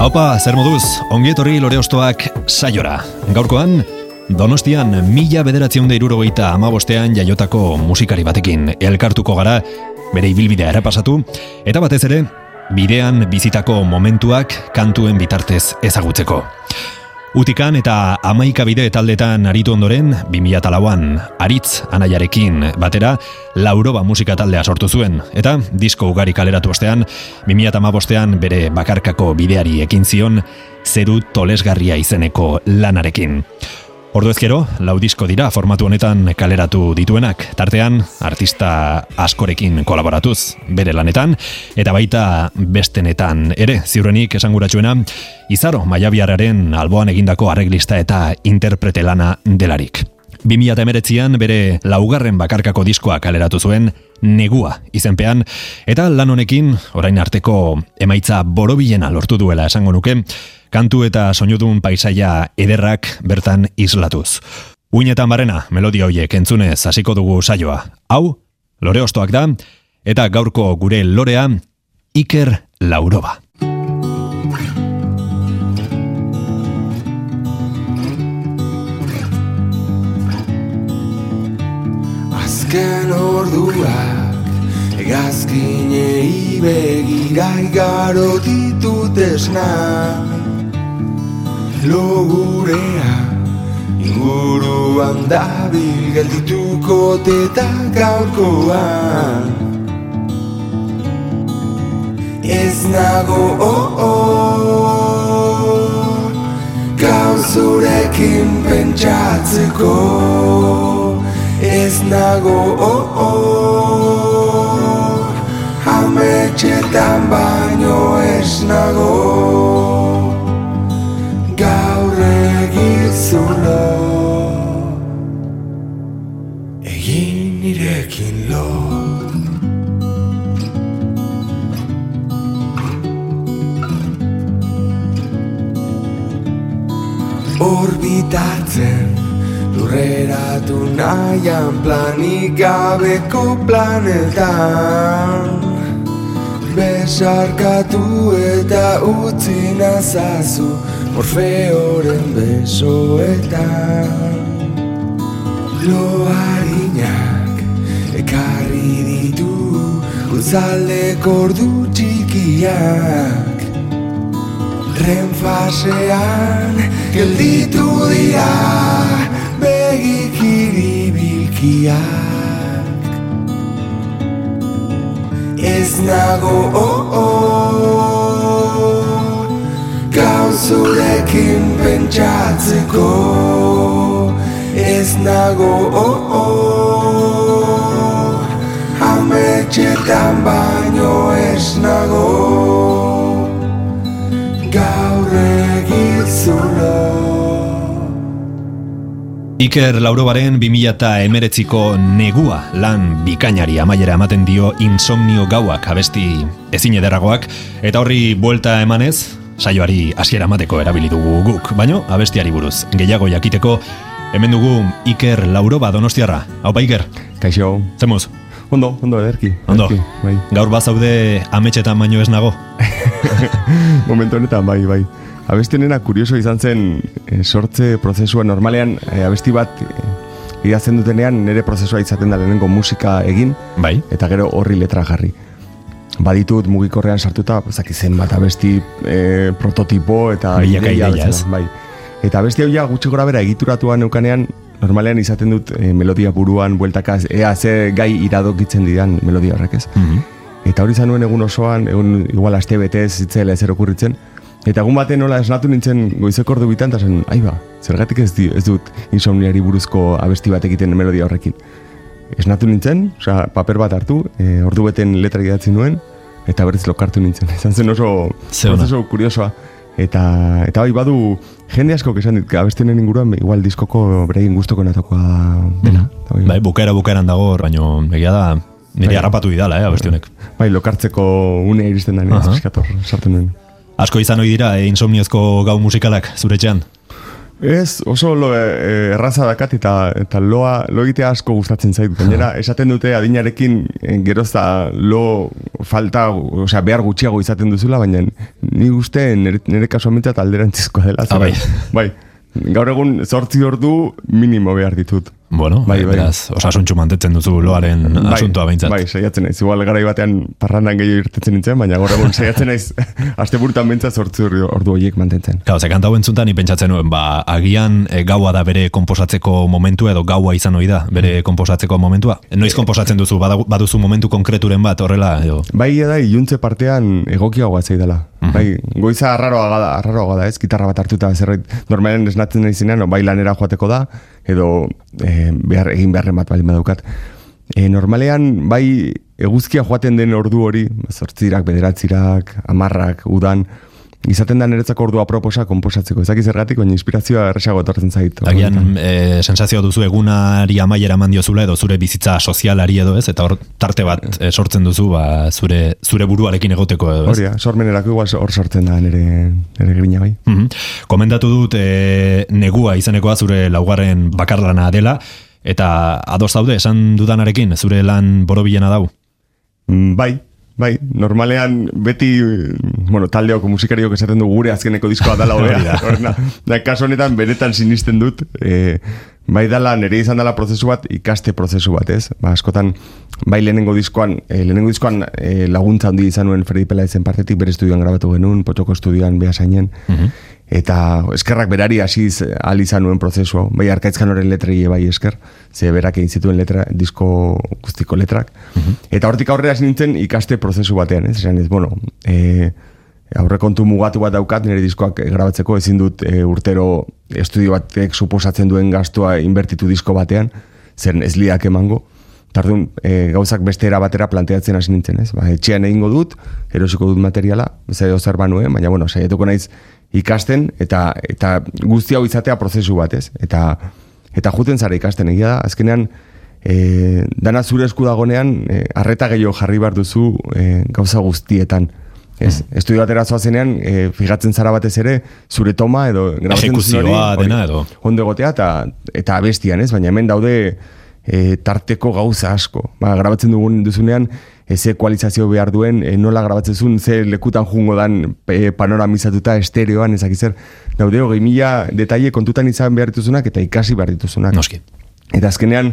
Haupa, zer moduz, ongi etorri lore ostoak saiora. Gaurkoan, Donostian mila bederatzion da irurogeita amabostean jaiotako musikari batekin elkartuko gara, bere ibilbidea erapasatu, eta batez ere, bidean bizitako momentuak kantuen bitartez ezagutzeko. Utikan eta amaika bide taldetan aritu ondoren, 2008an aritz anaiarekin batera, lauroba musika taldea sortu zuen, eta disko ugari kaleratu ostean, 2008an bere bakarkako bideari ekin zion, zeru tolesgarria izeneko lanarekin. Ordu ezkero, lau disko dira formatu honetan kaleratu dituenak, tartean artista askorekin kolaboratuz bere lanetan, eta baita bestenetan ere, ziurrenik esanguratsuena, izaro maiabiararen alboan egindako arreglista eta interprete lana delarik. 2008an bere laugarren bakarkako diskoa kaleratu zuen, negua izenpean, eta lan honekin, orain arteko emaitza borobilena lortu duela esango nuke, kantu eta soinudun paisaia ederrak bertan islatuz. Uinetan barrena, melodia hoiek entzunez hasiko dugu saioa. Hau, lore ostoak da, eta gaurko gure lorea, Iker Lauroba. Azken orduak Egazkinei begira igaro ditut Logurea inguruan dabil geldituko teta gaurkoan. Ez nago oh oh Gauzurekin pentsatzeko. Ez nago oh oh Orbitatzen Lurreratu nahian planik gabeko planetan. Besarkatu eta utzi nazazu Morfeoren besoetan. Loarinak ekarri ditu Utzaldeko ordu txikiak Renfasean gelditu dira Begikiri bilkiak Ez nago oh oh Gauzurekin pentsatzeko. Ez nago oh oh Ametxetan baino ez nago Iker Laurobaren 2008ko negua lan bikainari amaiera ematen dio insomnio gauak abesti ezin ederragoak, eta horri buelta emanez, saioari hasiera emateko erabili dugu guk, baino abestiari buruz. Gehiago jakiteko, hemen dugu Iker Lauroba donostiarra. Hau Iker, Kaixo, zemuz? ondo, ondo ederki. Ondo, ederki, bai. gaur bazaude ametxetan baino ez nago. Momentu honetan, bai, bai. Abesti honena kurioso izan zen eh, sortze prozesua normalean eh, abesti bat eh, idazten dutenean nire prozesua izaten da lehenengo musika egin Bai, eta gero horri letra jarri. Baditut mugikorrean sartuta, zaki zen bat abesti eh, prototipo eta Milaka ideia Bai. Eta abesti hau ja gutxi gora bera egituratuan neukanean, normalean izaten dut eh, melodia buruan bueltaka, ea ze gai iradokitzen didan melodia horrek ez. Mhm. Eta hori zanuen egun osoan, egun igual aste betez zitzela ezer okurritzen. Eta egun baten nola esnatu nintzen goizeko ordu bitan, eta zen, aiba, zergatik ez, di, ez dut insomniari buruzko abesti bat egiten melodia horrekin. Esnatu nintzen, osea, paper bat hartu, e, ordu beten letra idatzi nuen, eta berriz lokartu nintzen. Izan zen oso prozesu kuriosoa. Eta, eta bai, badu, jende asko esan dit, abestien inguruan, igual diskoko beregin guztoko natakoa dela. Eta bai, Bai, bukaera bukaeran dago, baino egia da, nire Bai. harrapatu didala, eh, abesti honek. bai, lokartzeko une iristen da, ez piskator, sartzen nuen. Asko izan ohi dira, e, insomniozko gau musikalak zure etxean. Ez, oso lo, e, erraza dakat eta, eta loa, lo egitea asko gustatzen zait. Gainera, esaten dute adinarekin geroz da lo falta, osea, behar gutxiago izaten duzula, baina ni uste nire, nire kasuan mintzat alderantzizkoa dela. Ah, bai. bai. Gaur egun zortzi ordu minimo behar ditut. Bueno, Bai, bai, bai. beraz, osasuntxu mantetzen duzu loaren asuntoa behintzat. Bai, saiatzen naiz. Igual garai batean parrandan gehiago irtetzen nintzen, baina gaur egun saiatzen naiz aste burutan behintzat zortzi ordu, horiek mantentzen. Kau, ze kanta hau entzuntan ni pentsatzen nuen, ba, agian e, gaua da bere konposatzeko momentua edo gaua izan ohi da bere konposatzeko momentua. Noiz konposatzen duzu, bada- baduzu momentu konkreturen bat horrela edo. Bai, da, iluntze partean egokiagoa zaidala. Bai, goiza arraroa da, arraroa da, ez? Gitarra bat hartuta zerbait normalen esnatzen nahi zinean, bai lanera joateko da, edo e, behar, egin beharren bat balin badaukat. E, normalean, bai, eguzkia joaten den ordu hori, zortzirak, bederatzirak, amarrak, udan, izaten da niretzako ordua proposa konposatzeko. Ezaki zergatik, baina inspirazioa erresago etortzen zait. Agian e, sensazio duzu egunari amaiera eman diozula edo zure bizitza sozialari edo ez, eta hor tarte bat e, sortzen duzu ba, zure, zure buruarekin egoteko edo ez. Hori sormenerako igual hor sortzen da nire, nire grina bai. Mhm. Komendatu dut e, negua izenekoa zure laugarren bakarlana dela, eta ados zaude esan dudanarekin, zure lan borobilena dau. Mm, Bai, bai, normalean beti, mm, bueno, taldeoko musikariok esaten du gure azkeneko diskoa dala hobea. da. Da, kasu honetan benetan sinisten dut, e, bai dala nire izan dela prozesu bat, ikaste prozesu bat, ez? Ba, askotan, bai lehenengo diskoan, e, lehenengo diskoan e, laguntza handi izan nuen Fredi Pelaizen partetik, bere estudioan grabatu genuen, potxoko estudioan behasainen, eta eskerrak berari hasiz ahal izan nuen prozesu hau. Bai, arkaitzkan horren letrei bai esker, ze berak egin zituen letra, disko guztiko letrak. Eta hortik aurrera hasi nintzen ikaste prozesu batean, ez? Esan ez, bueno, e, aurrekontu mugatu bat daukat nire diskoak grabatzeko ezin dut e, urtero estudio batek suposatzen duen gastua inbertitu disko batean, zen ez liak emango. Tardun, e, gauzak beste era batera planteatzen hasi nintzen, ez? Ba, etxean egingo dut, erosiko dut materiala, ez edo zer banuen, baina, bueno, saiatuko naiz ikasten, eta, eta guzti hau izatea prozesu bat, ez? Eta, eta juten zara ikasten, egia da, azkenean, e, dana zure esku dagonean, e, arreta gehiago jarri behar duzu e, gauza guztietan. Ez, estudio batera zoazenean, e, fijatzen zara batez ere, zure toma edo grabatzen hori, dena edo. ondo egotea eta, eta abestian, ez? Baina hemen daude e, tarteko gauza asko. Ba, grabatzen dugun duzunean, e, ze kualizazio behar duen, e, nola grabatzen zuen, ze lekutan jungo dan e, panoramizatuta estereoan, ezak zer. Daude hogei mila detaile kontutan izan behar dituzunak eta ikasi behar dituzunak. Noski. Eta azkenean,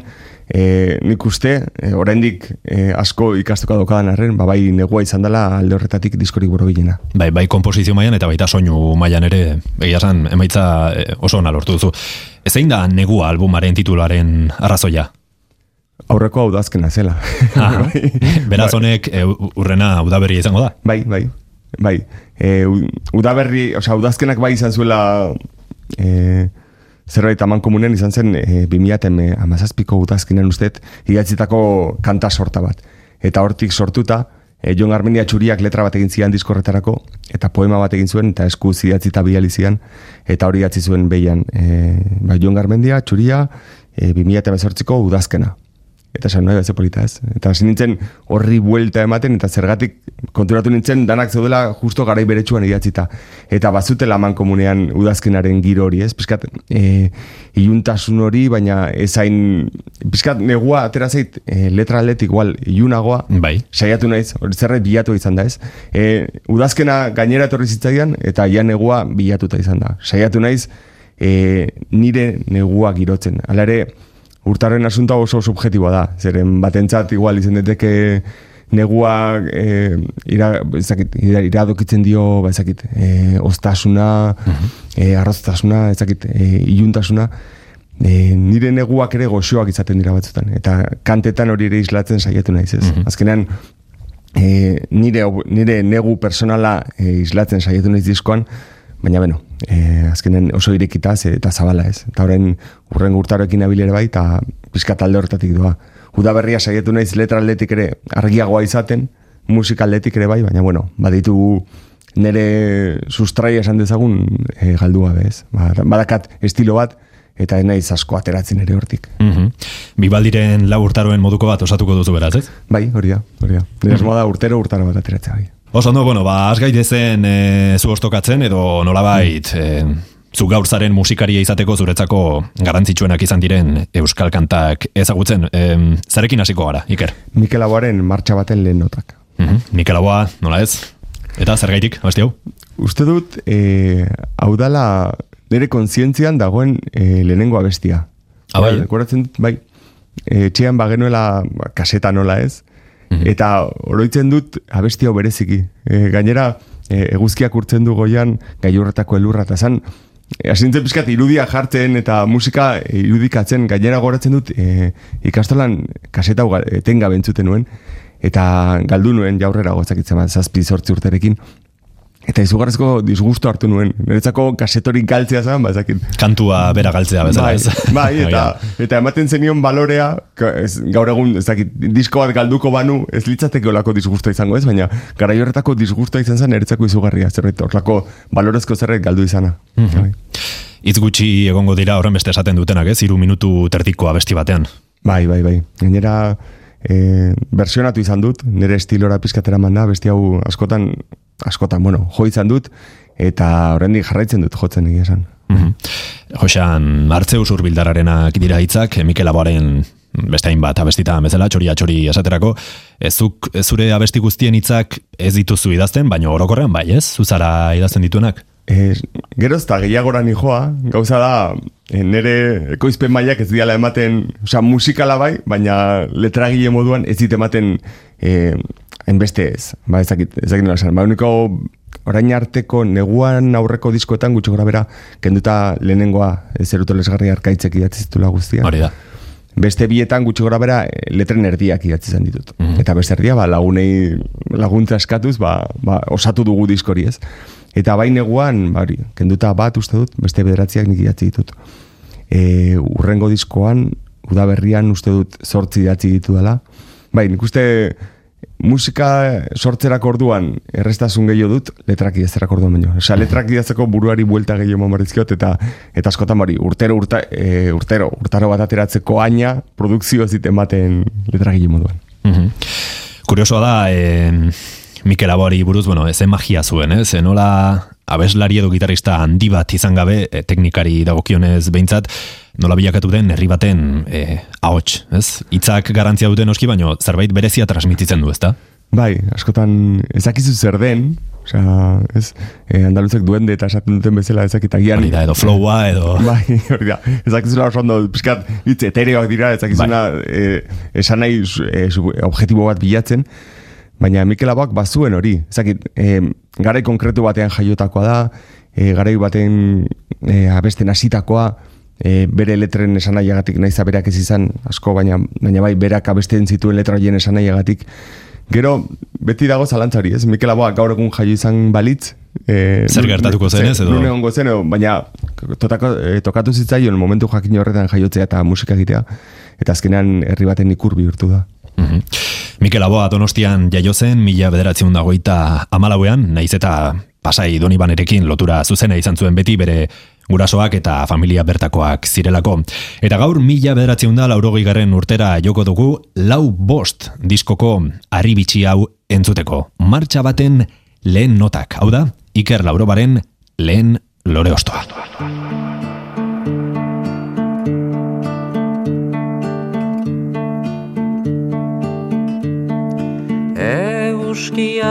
e, nik uste, e, oraindik e, asko ikasteko daukadan arren, ba, bai negua izan dela alde horretatik diskorik borobilena. Bai, bai komposizio mailan eta baita soinu mailan ere, egia esan, emaitza oso ona lortu duzu. Ezein da negua albumaren tituluaren arrazoia? Aurreko hau dazkena zela. Ah, Bai. beraz Bai. honek e, urrena udaberria izango da. Bai, bai, bai. E, udaberri, osea, udazkenak bai izan zuela e, zerbait aman komunen izan zen e, 2000 amazazpiko udazkenean ustet idatzitako kanta sorta bat. Eta hortik sortuta, e, Jon Armenia txuriak letra bat egin zian diskorretarako, eta poema bat egin zuen, eta esku idatzita bidali zian, eta hori idatzi zuen behian. E, ba, Jon Armendia txuria e, 2018ko udazkena. Eta esan, nahi, polita ez. Eta hasi nintzen horri buelta ematen, eta zergatik konturatu nintzen danak zeudela justo garai beretsuan idatzita. Eta bazutela eman komunean udazkenaren giro hori, ez? Piskat, e, iluntasun hori, baina ezain, piskat, negua atera zait, e, letra aldetik igual, ilunagoa, Bai. saiatu naiz, hori zerbait bilatu izan da, ez? E, udazkena gainera etorri zitzaidan, eta ja negua bilatuta izan da. Saiatu naiz, e, nire negua girotzen. Hala ere, urtaren asunta oso subjetiboa da. Zeren batentzat igual izan daiteke negua e, ira, ezakit, ira, iradokitzen dio ba, ezakit, e, ostasuna, e, arroztasuna, ezakit, e, iluntasuna, e, nire neguak ere goxoak izaten dira batzutan. Eta kantetan hori ere islatzen saiatu naiz, ez? Azkenean, e, nire, nire negu personala e, islatzen saiatu naiz diskoan, baina beno, e, azkenen oso irekita ze, eta zabala ez. Eta horren urren gurtaroekin abilere bai, eta pizka talde horretatik doa. Udaberria saiatu naiz letra aldetik ere argiagoa izaten, musika aldetik ere bai, baina bueno, baditu nire sustraia esan dezagun e, galdua bez. Ba, badakat estilo bat, eta naiz asko ateratzen ere hortik. Mhm. Bibaldiren lau urtaroen moduko bat osatuko duzu beraz, ez? Bai, hori da, hori da. Nire asmoa da urtero urtaro bat ateratzea bai. Oso ondo, bueno, ba, az gaitezen e, zu ostokatzen edo nolabait e, zu gaur zaren musikaria izateko zuretzako garantzitsuenak izan diren euskal kantak ezagutzen. E, zarekin hasiko gara, Iker? Mikel Aboaren martxa baten lehen notak. Mhm. Mikel Aboa, nola ez? Eta zer gaitik, abesti hau? Uste dut, e, hau dala nire kontzientzian dagoen e, lehenengo abestia. Ah, bai? Rekordatzen dut, bai, e, txean bagenuela ba, kaseta nola ez, eta oroitzen dut abesti hau bereziki. E, gainera, e, eguzkiak urtzen du goian gailurretako elurra, eta zan, e, asintzen pizkat irudia jartzen eta musika irudikatzen, gainera goratzen dut e, ikastolan kaseta etengabe entzuten nuen, eta galdu nuen jaurrera gozakitzen bat, zazpi zortzi urterekin, Eta izugarrezko disgusto hartu nuen. Niretzako kasetorik galtzea zen, ba, ezakit. Kantua bera galtzea bezala, Bai, bai, eta, eta ematen zenion balorea, ez, gaur egun, ez dakit, disko bat galduko banu, ez litzateke olako disgusto izango ez, baina garai horretako disgusto izan zen niretzako izugarria, zerbait, horrelako balorezko zerrek galdu izana. Mhm. Bai. Itz gutxi egongo dira horren beste esaten dutenak, ez? Hiru minutu terdiko abesti batean. Bai, bai, bai. Gainera, e, versionatu izan dut, nire estilora pizkatera manda, besti hau askotan, askotan, bueno, jo izan dut, eta oraindik jarraitzen dut jotzen egia esan. Mhm. Josean, Artzeus urbildararenak dira hitzak, Mikel Aboaren beste hainbat abestita bezala, txori esaterako, ezuk zure abesti guztien hitzak ez dituzu idazten, baina orokorrean bai, ez? Zuzara idazten dituenak? E, geroz eta gehiagora nijoa, gauza da, e, nire ekoizpen mailak ez diala ematen, osea, musikala bai, baina letragile moduan ez dit ematen e, enbeste ez, ba, ezakit, ezakit nola esan. Ba, uniko orain arteko neguan aurreko diskoetan gutxo gora bera, kenduta lehenengoa zeruto lesgarri arkaitzek idatzi zitula guztia. Hori da. Beste bietan gutxi gora bera eh, letren erdiak idatzi zen ditut. Eta beste erdia, ba, lagunei laguntza eskatuz, ba, ba, osatu dugu diskori ez. Eta bai neguan, ba, hori, kenduta bat uste dut, beste bederatziak nik idatzi ditut. E, urrengo diskoan, udaberrian uste dut zortzi idatzi ditu dela. Bai, nik uste musika sortzerako orduan errestasun gehiago dut, letrak idazterako orduan baino. Osea, letrak idazteko buruari buelta gehiago mamarrizkiot, eta eta askotan bari, urtero, urta, e, urtero, urtaro bat ateratzeko aina, produkzio ez dit ematen letrak moduan. Mhm. Kuriosoa da, e, Mikel Abori buruz, bueno, ez magia zuen, ez? E, nola abeslari edo gitarrista handi bat izan gabe, e, teknikari dagokionez behintzat, nola bilakatu den herri baten e, ahots, ez? Hitzak garantzia duten oski, baino zerbait berezia transmititzen du, ezta? Bai, askotan ezakizu zer den, osea, ez, e, andaluzek duende eta esaten duten bezala ezakit agian. Hori da, edo flowa, edo... Bai, hori da. Ezakizula oso ondo, pixkat, hitz etereoak dira, ezakizuna e, esan nahi e, su- objektibo bat bilatzen, baina Mikel Abak bazuen hori. Ezakit, e, garai konkretu batean jaiotakoa da, e, garai baten e, abesten hasitakoa, e, bere letren esanaiagatik naiz berak ez izan asko, baina, baina bai berak abesten zituen letra horien esanaiagatik. Gero, beti dago zalantzari, ez? Mikel Aboak gaur egun jaio izan balitz, e, Zer gertatuko zen, ez, edo? non egongo zen, edo, baina totako, e, tokatu zitzaion momentu jakin horretan jaiotzea eta musika egitea, eta azkenean herri baten ikur bihurtu da. Mhm. Mikel Aboa donostian jaio zen, mila bederatziun dagoita amalauean, naiz eta pasai donibanerekin lotura zuzena izan zuen beti bere gurasoak eta familia bertakoak zirelako. Eta gaur mila bederatziun da laurogei garren urtera joko dugu lau bost diskoko arribitxi hau entzuteko. Martxa baten lehen notak, hau da, Iker Laurobaren lehen lore ostoa. Euskiak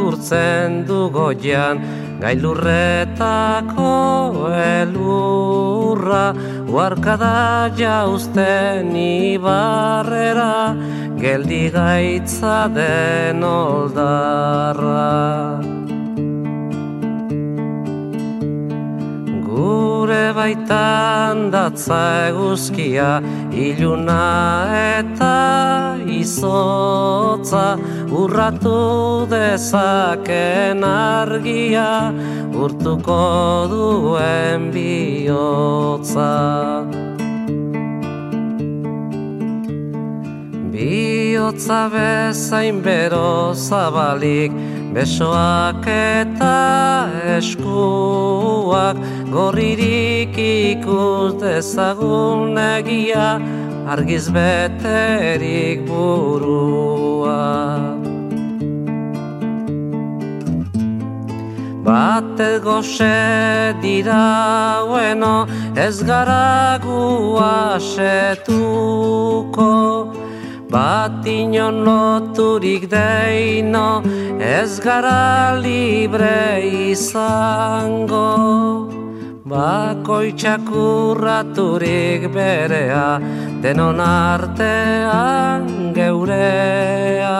urtzen du goian, gailurretako elurra, uarkada jauzten ibarrera, geldi gaitza den oldarra. Gure baitan datza eguzkia, iluna eta izotza, urratu dezaken argia, urtuko duen bihotza. Biotza bezain bero zabalik, besoak eta eskuak gorririk ikus dezagun egia argiz beterik burua. Bate goxe dira bueno, ez gara gu asetuko Bat inon loturik deino, ez gara libre izango Bakoitxak urraturik berea, denon artean geurea,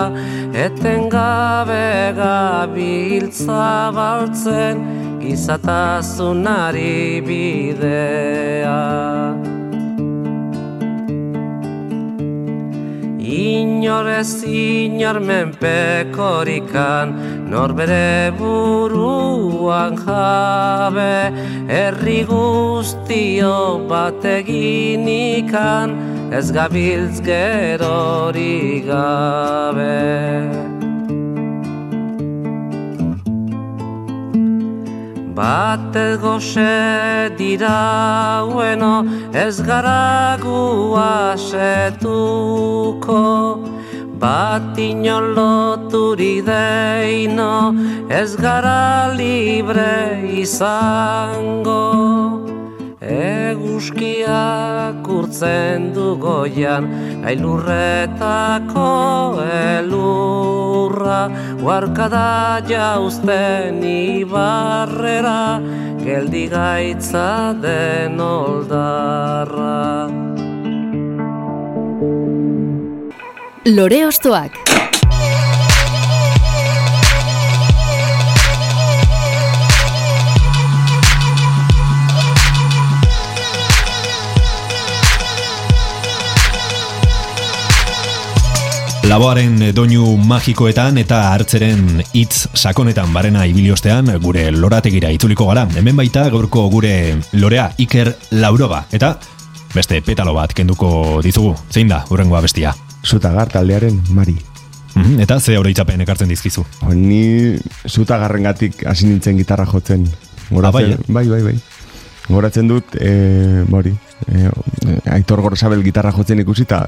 eten gabe gabiltza baltzen, gizatazunari bidea. Inor ez inor menpekorikan, nor bere buruan jabe, herri guztio bategin ikan, ez gabiltz gerori gabe. Bat goxe dira bueno, ez gara gu asetuko Bat inon loturik deino, ez gara libre izango Eguzkiak urtzen du goian, ailurretako elurra, Guarkada jauzten ibarrera, geldi gaitza den oldarra. Lore Ostoak Laboaren doinu magikoetan eta hartzeren hitz sakonetan barena ibiliostean gure lorategira itzuliko gara. Hemen baita gaurko gure lorea Iker Lauroga eta beste petalo bat kenduko dizugu. Zein da, urrengoa bestia? Zutagar taldearen Mari. Mhm, Eta ze itxapen ekartzen dizkizu. Ni zutagarrengatik hasi nintzen gitarra jotzen. Ah, bai, eh? bai, bai, bai. Goratzen dut, e, bori, e, Aitor Gorosabel gitarra jotzen ikusi eta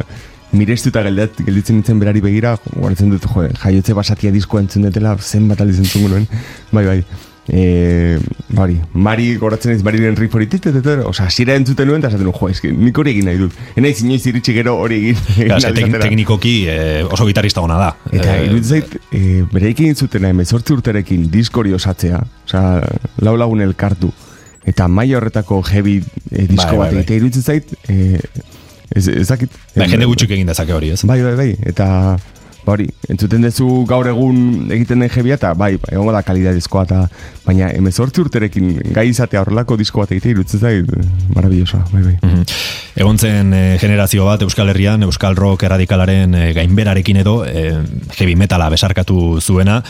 mirestuta gelditzen nintzen berari begira, goratzen dut, jo, jaiotze basatia diskoa entzun dutela, zen bat aldiz entzun nuen, bai, bai. E, bari, Mari goratzen ez Mariren riff hori titetetet, oza, zira entzuten nuen, eta esaten nuen, jo, eski, nik hori egin nahi dut. Ena izin inoiz iritsi gero hori egin. Ja, ze, teknikoki eh, oso gitarista ona da. Eta Eh, zait, e, bereikin zutena emezortzi urterekin diskori osatzea, oza, lau lagun elkartu, eta maila horretako heavy e, disko Bai, bai, bat bai. egitea iruditzen zait, e, ez, ez dakit. Bai, jende gutxik egin dezake hori, ez? Bai, bai, bai, eta ba hori, entzuten duzu gaur egun egiten den jebia, eta bai, egongo da kalidadezkoa, eta baina emezortzi urterekin gai izatea horrelako disko bat egitea iruditzen zait, marabillosa, bai, bai. Mhm. Egon zen eh, generazio bat Euskal Herrian, Euskal Rock erradikalaren eh, gainberarekin edo eh, heavy metala besarkatu zuena,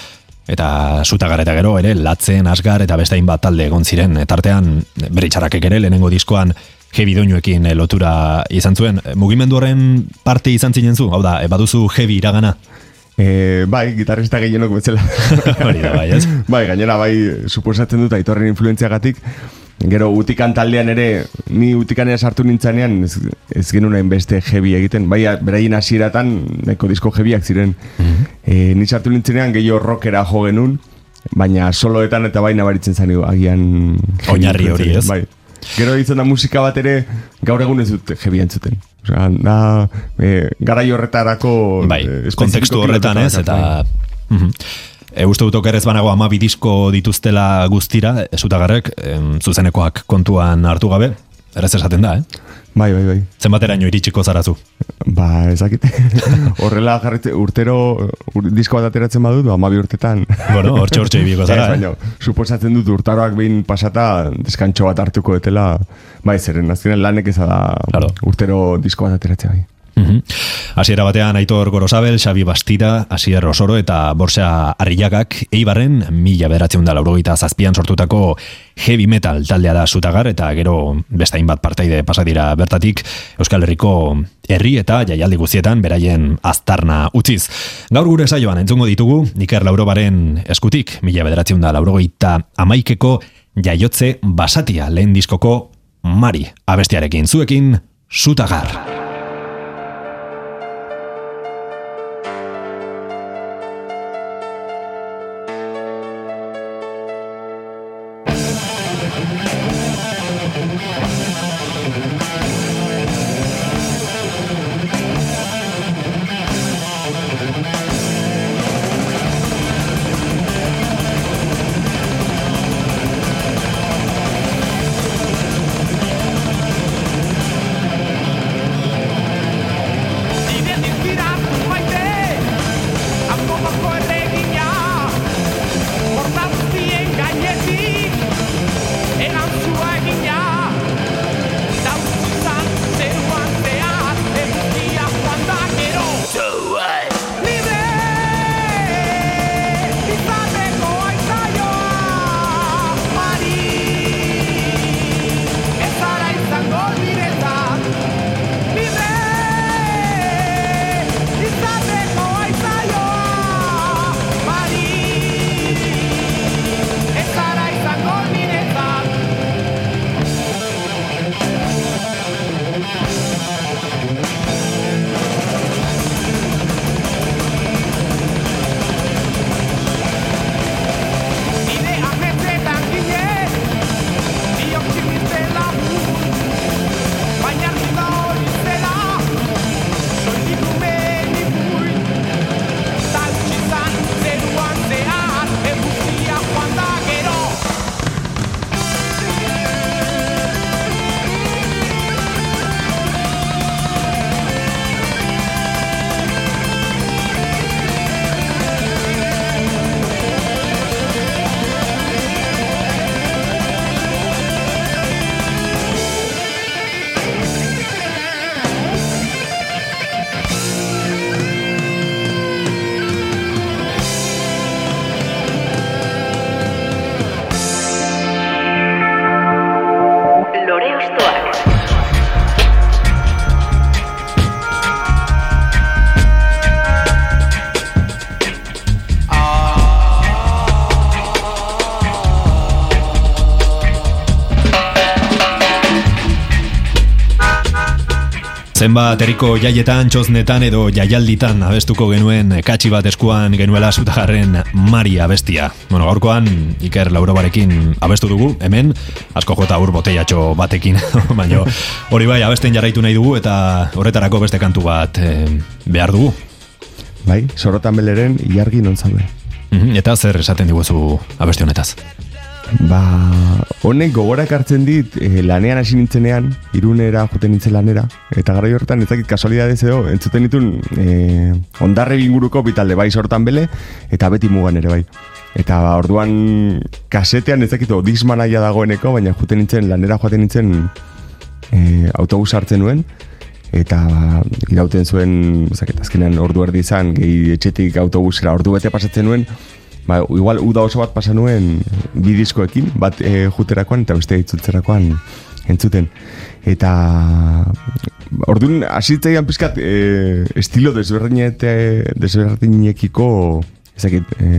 eta sutagar eta gero ere latzen, asgar eta beste hainbat talde egon ziren tartean bere itxarrakek ere lehenengo diskoan heavy doinuekin eh, lotura izan zuen. Mugimendu horren parte izan zinen zu? Hau da, eh, baduzu heavy iragana? E, bai, gitarrista gehienok bezala. Hori da, bai, ez? bai, gainera bai, suposatzen dut aitorren influentziagatik, gero utikan taldean ere, ni utikanean sartu nintzanean, ez, ez genuen hainbeste heavy egiten, bai, beraien hasieratan neko disko heavyak ziren. e, ni sartu nintzenean gehiago rockera jo genuen, baina soloetan eta bai nabaritzen zan agian... Oinarri hori, ez? Bai. Gero ditzen da musika bat ere, gaur egun ez dut heavy entzuten. Osea, da, e, garai horretarako... Bai, eh, kontekstu horretan ez, eta... Mhm. E, uste dut okerrez banago amabi disko dituztela guztira, esutagarrek, em, zuzenekoak kontuan hartu gabe, errez esaten da, eh? Bai, bai, bai. Zenbateraino iritsiko zarazu. Ba, ezakit. Horrela jarritze, urtero ur, disko bat ateratzen badut, amabi urtetan. Bueno, hortxe hortxe ibiko zara, Ez, eh? baina, suposatzen dut urtaroak behin pasata deskantxo bat hartuko etela, bai, zeren azkenean lanek eza da Claro. urtero disko bat ateratzea bai. Mhm. Hasiera batean Aitor Gorosabel, Xabi Bastida, Asier Osoro eta Borsa Arriagak Eibarren mila beratzen da laurogeita zazpian sortutako heavy metal taldea da zutagar eta gero beste hainbat parteide pasadira bertatik Euskal Herriko herri eta jaialdi guztietan beraien aztarna utziz. Gaur gure saioan entzungo ditugu, Iker Laurobaren eskutik, mila bederatzen da laurogeita amaikeko jaiotze basatia lehen diskoko Mari abestiarekin zuekin Zutagar. Zenbat eriko jaietan, txoznetan edo jaialditan abestuko genuen katxi bat eskuan genuela zutagarren Mari abestia. Bueno, gaurkoan Iker Laurobarekin abestu dugu, hemen, asko jota ur boteiatxo batekin, baina hori bai abesten jarraitu nahi dugu eta horretarako beste kantu bat eh, behar dugu. Bai, sorotan beleren iargi non zaude. Mhm, eta zer esaten diguzu abesti honetaz? Ba, honek gogorak hartzen dit e, lanean hasi nintzenean, irunera joten nintzen lanera, eta gara horretan ez dakit kasualidadez edo, entzuten ditun e, ondarre binguruko bitalde bai sortan bele, eta beti mugan ere bai. Eta ba, orduan kasetean ez dakit aia dagoeneko, baina joten nintzen, lanera joten nintzen e, autobus hartzen nuen, eta ba, irauten zuen, zaket, azkenean ordu erdi izan, gehi etxetik autobusera ordu bete pasatzen nuen, ba, igual uda oso bat pasa nuen bidizkoekin, bat e, juterakoan eta beste itzutzerakoan entzuten. Eta orduan hasitzaian pizkat e, estilo desberdinete desberdinekiko ezakit e,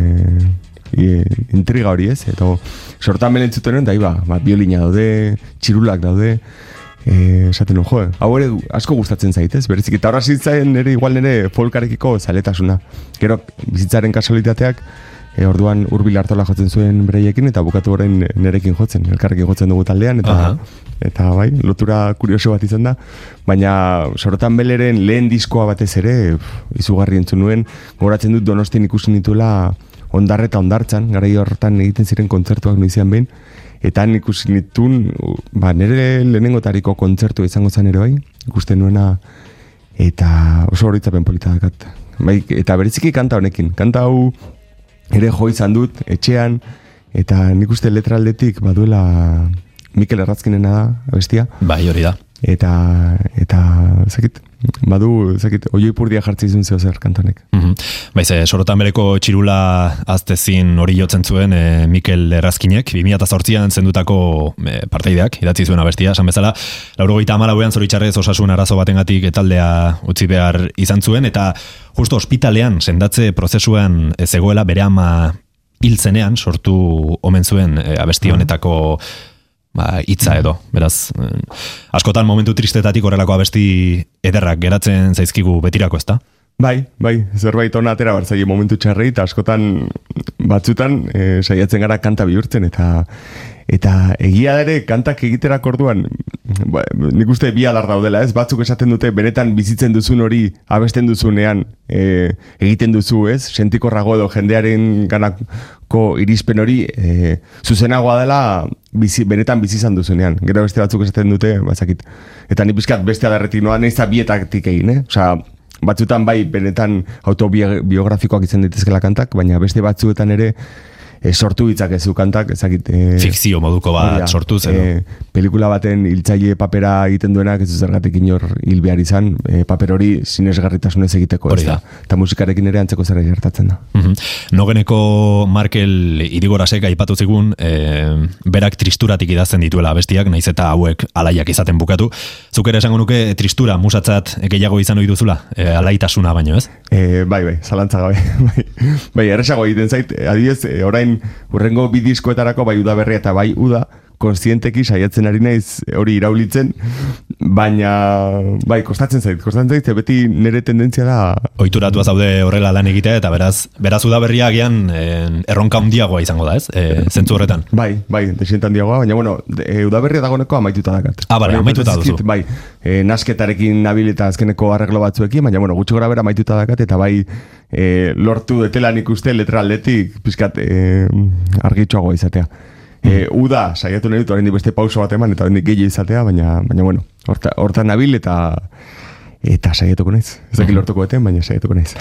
e, intriga hori ez, eta sortan belen entzuten da, iba, bat biolina daude, txirulak daude, Eh, esaten jo, hau ere asko gustatzen zaitez, berezik eta horra zitzen nire igual nire folkarekiko zaletasuna. Gero bizitzaren kasualitateak, e, orduan urbil hartola jotzen zuen breiekin eta bukatu horrein nerekin jotzen, elkarrekin jotzen dugu taldean eta eta bai, lotura kurioso bat izan da, baina sorotan beleren lehen diskoa batez ere izugarri entzun nuen, goratzen dut donostin ikusi nituela ondarre eta ondartzan, gara horretan egiten ziren kontzertuak noizian behin, eta ikusi nitun, ba, nire lehenengotariko kontzertu izango zen ere bai, ikusten nuena, eta oso horitzapen polita dakat. Bai, eta beriziki kanta honekin, kanta hau ere jo izan dut etxean eta nik uste letraldetik baduela Mikel Errazkinena da bestia. Bai, hori da. Eta eta zakit badu, ezakit, oioi purdia jartzi izun zeo zer kantonek. Mhm. Baiz, e, sorotan bereko txirula aztezin hori jotzen zuen e, Mikel Errazkinek, 2008an zendutako e, parteideak, idatzi zuen abestia, esan bezala, laurogeita amalauean zoritxarrez osasun arazo batengatik etaldea utzi behar izan zuen, eta justo ospitalean sendatze prozesuan zegoela bere ama hiltzenean sortu omen zuen e, abesti honetako ba, hitza edo, beraz, eh, askotan momentu tristetatik horrelako abesti ederrak geratzen zaizkigu betirako ezta? Bai, bai, zerbait ona atera bartzaile momentu txarrei, eta askotan batzutan e, saiatzen gara kanta bihurtzen, eta eta egia ere kantak egiterak orduan, ba, nik uste bi alar daudela, ez? Batzuk esaten dute benetan bizitzen duzun hori abesten duzunean e, egiten duzu, ez? Sentikorrago edo jendearen ganako irispen hori e, zuzenagoa dela bizi, benetan bizi izan duzunean. Gero beste batzuk esaten dute, bazakit. Eta ni pizkat beste adarretik noa, nahiz bietatik egin, eh? Osea, batzutan bai benetan autobiografikoak izan ditezkela kantak, baina beste batzuetan ere e, sortu ditzakezu kantak, ezakit... E, Fikzio moduko bat hori da, sortu zen. e, pelikula baten hiltzaile papera egiten duenak ez zergatik inor hil behar izan, e, paper hori sinesgarritasunez egiteko, Hori da. Eta musikarekin ere antzeko zer gertatzen da. Mhm. Nogeneko Markel irigorasek aipatu zigun, e, berak tristuratik idazten dituela bestiak, naiz eta hauek alaiak izaten bukatu. Zuk ere esango nuke tristura musatzat gehiago izan ohi duzula, e, alaitasuna baino, ez? E, bai, bai, zalantza gabe. bai, bai erresago egiten zait, adibidez, e, orain urrengo bi diskoetarako bai uda berria eta bai uda, konstienteki saiatzen ari naiz hori iraulitzen, baina bai, kostatzen zait, kostatzen zait, beti nire tendentzia da Ohituratu zaude horrela lan egitea eta beraz, beraz uda berria agian e, erronka handiagoa izango da, ez? E, zentzu horretan. Bai, bai, desientan diagoa, baina bueno, e, udaberria dagoeneko amaituta dakat. Ah, bale, amaituta duzu. Bai, e, nasketarekin nabil eta azkeneko arreglo batzuekin, baina bueno, gutxi gora bera amaituta dakat, eta bai e, lortu detela nik uste letra aldetik pizkat e, argitxoagoa izatea. E, uda, saiatu nahi dut, oraindik beste pauso bat eman, eta oraindik gehiago izatea, baina, baina bueno, horta, hortan nabil eta eta saiatuko naiz. Ez dakit lortuko eten, baina saiatuko naiz.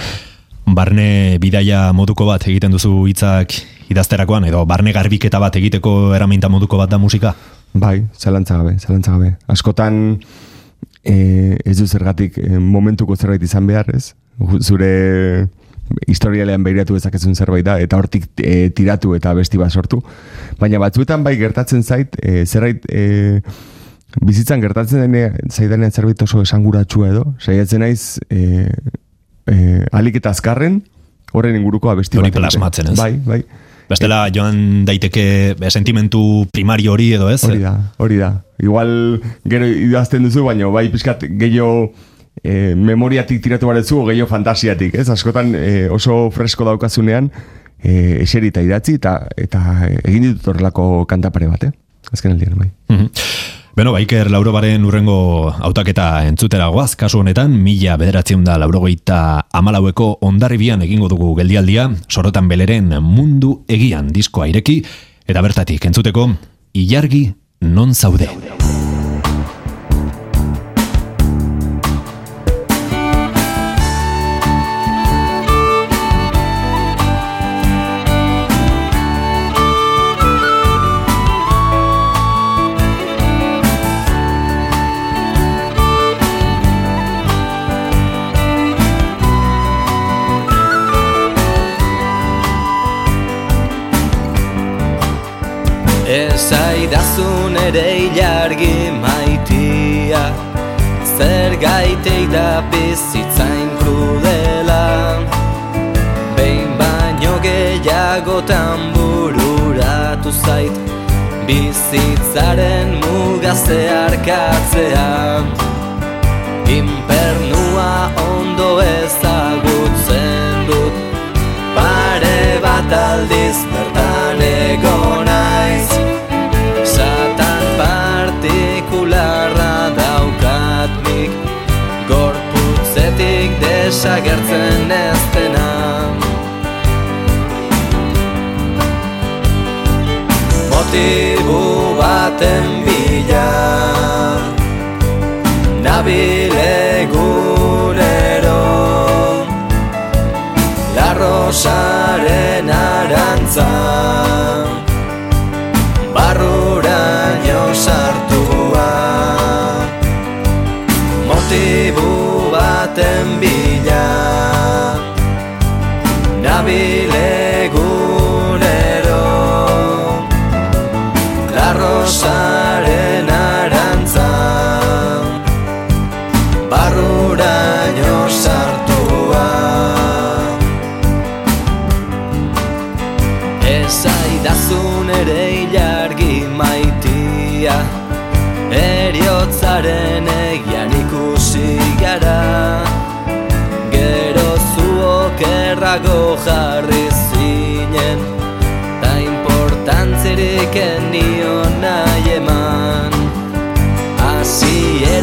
Barne bidaia moduko bat egiten duzu hitzak idazterakoan, edo barne garbiketa bat egiteko eraminta moduko bat da musika? Bai, zalantza gabe, zalantza gabe. Askotan e, ez du zergatik e, momentuko zerbait izan behar, ez? Zure historialean behiratu dezakezun zerbait da, eta hortik e, tiratu eta besti bat sortu. Baina batzuetan bai gertatzen zait, e, zerbait e, bizitzan gertatzen dene, zaidanean zerbait oso esanguratsua edo, saiatzen naiz e, e, alik eta azkarren, horren inguruko abesti Hori bat plasmatzen, ez? Bai, bai. Bestela joan daiteke sentimentu primario hori edo ez? Hori da, hori da. Igual gero idazten duzu, baina bai pixkat gehiago e, memoriatik tiratu barezu, o gehiago fantasiatik, ez? Askotan e, oso fresko daukazunean, e, eserita idatzi eta eta egin ditut horrelako kantapare bat, eh? Azken aldian, bai. Mhm. Beno, Baiker Laurobaren urrengo hautaketa entzutera goaz, kasu honetan, mila bederatzen da laurogeita amalaueko ondarribian egingo dugu geldialdia, sorotan beleren mundu egian diskoa ireki, eta bertatik entzuteko, ilargi non zaude. Gaitei da bizitzain krudela. Behin baino gehiagotan bururatu zait Bizitzaren mugazte arkatzea Inpernua ondo ezagutzen dut Pare bat aldiz bertan desagertzen ez dena. Motibu baten bila Nabil egunero La Rosaren arantza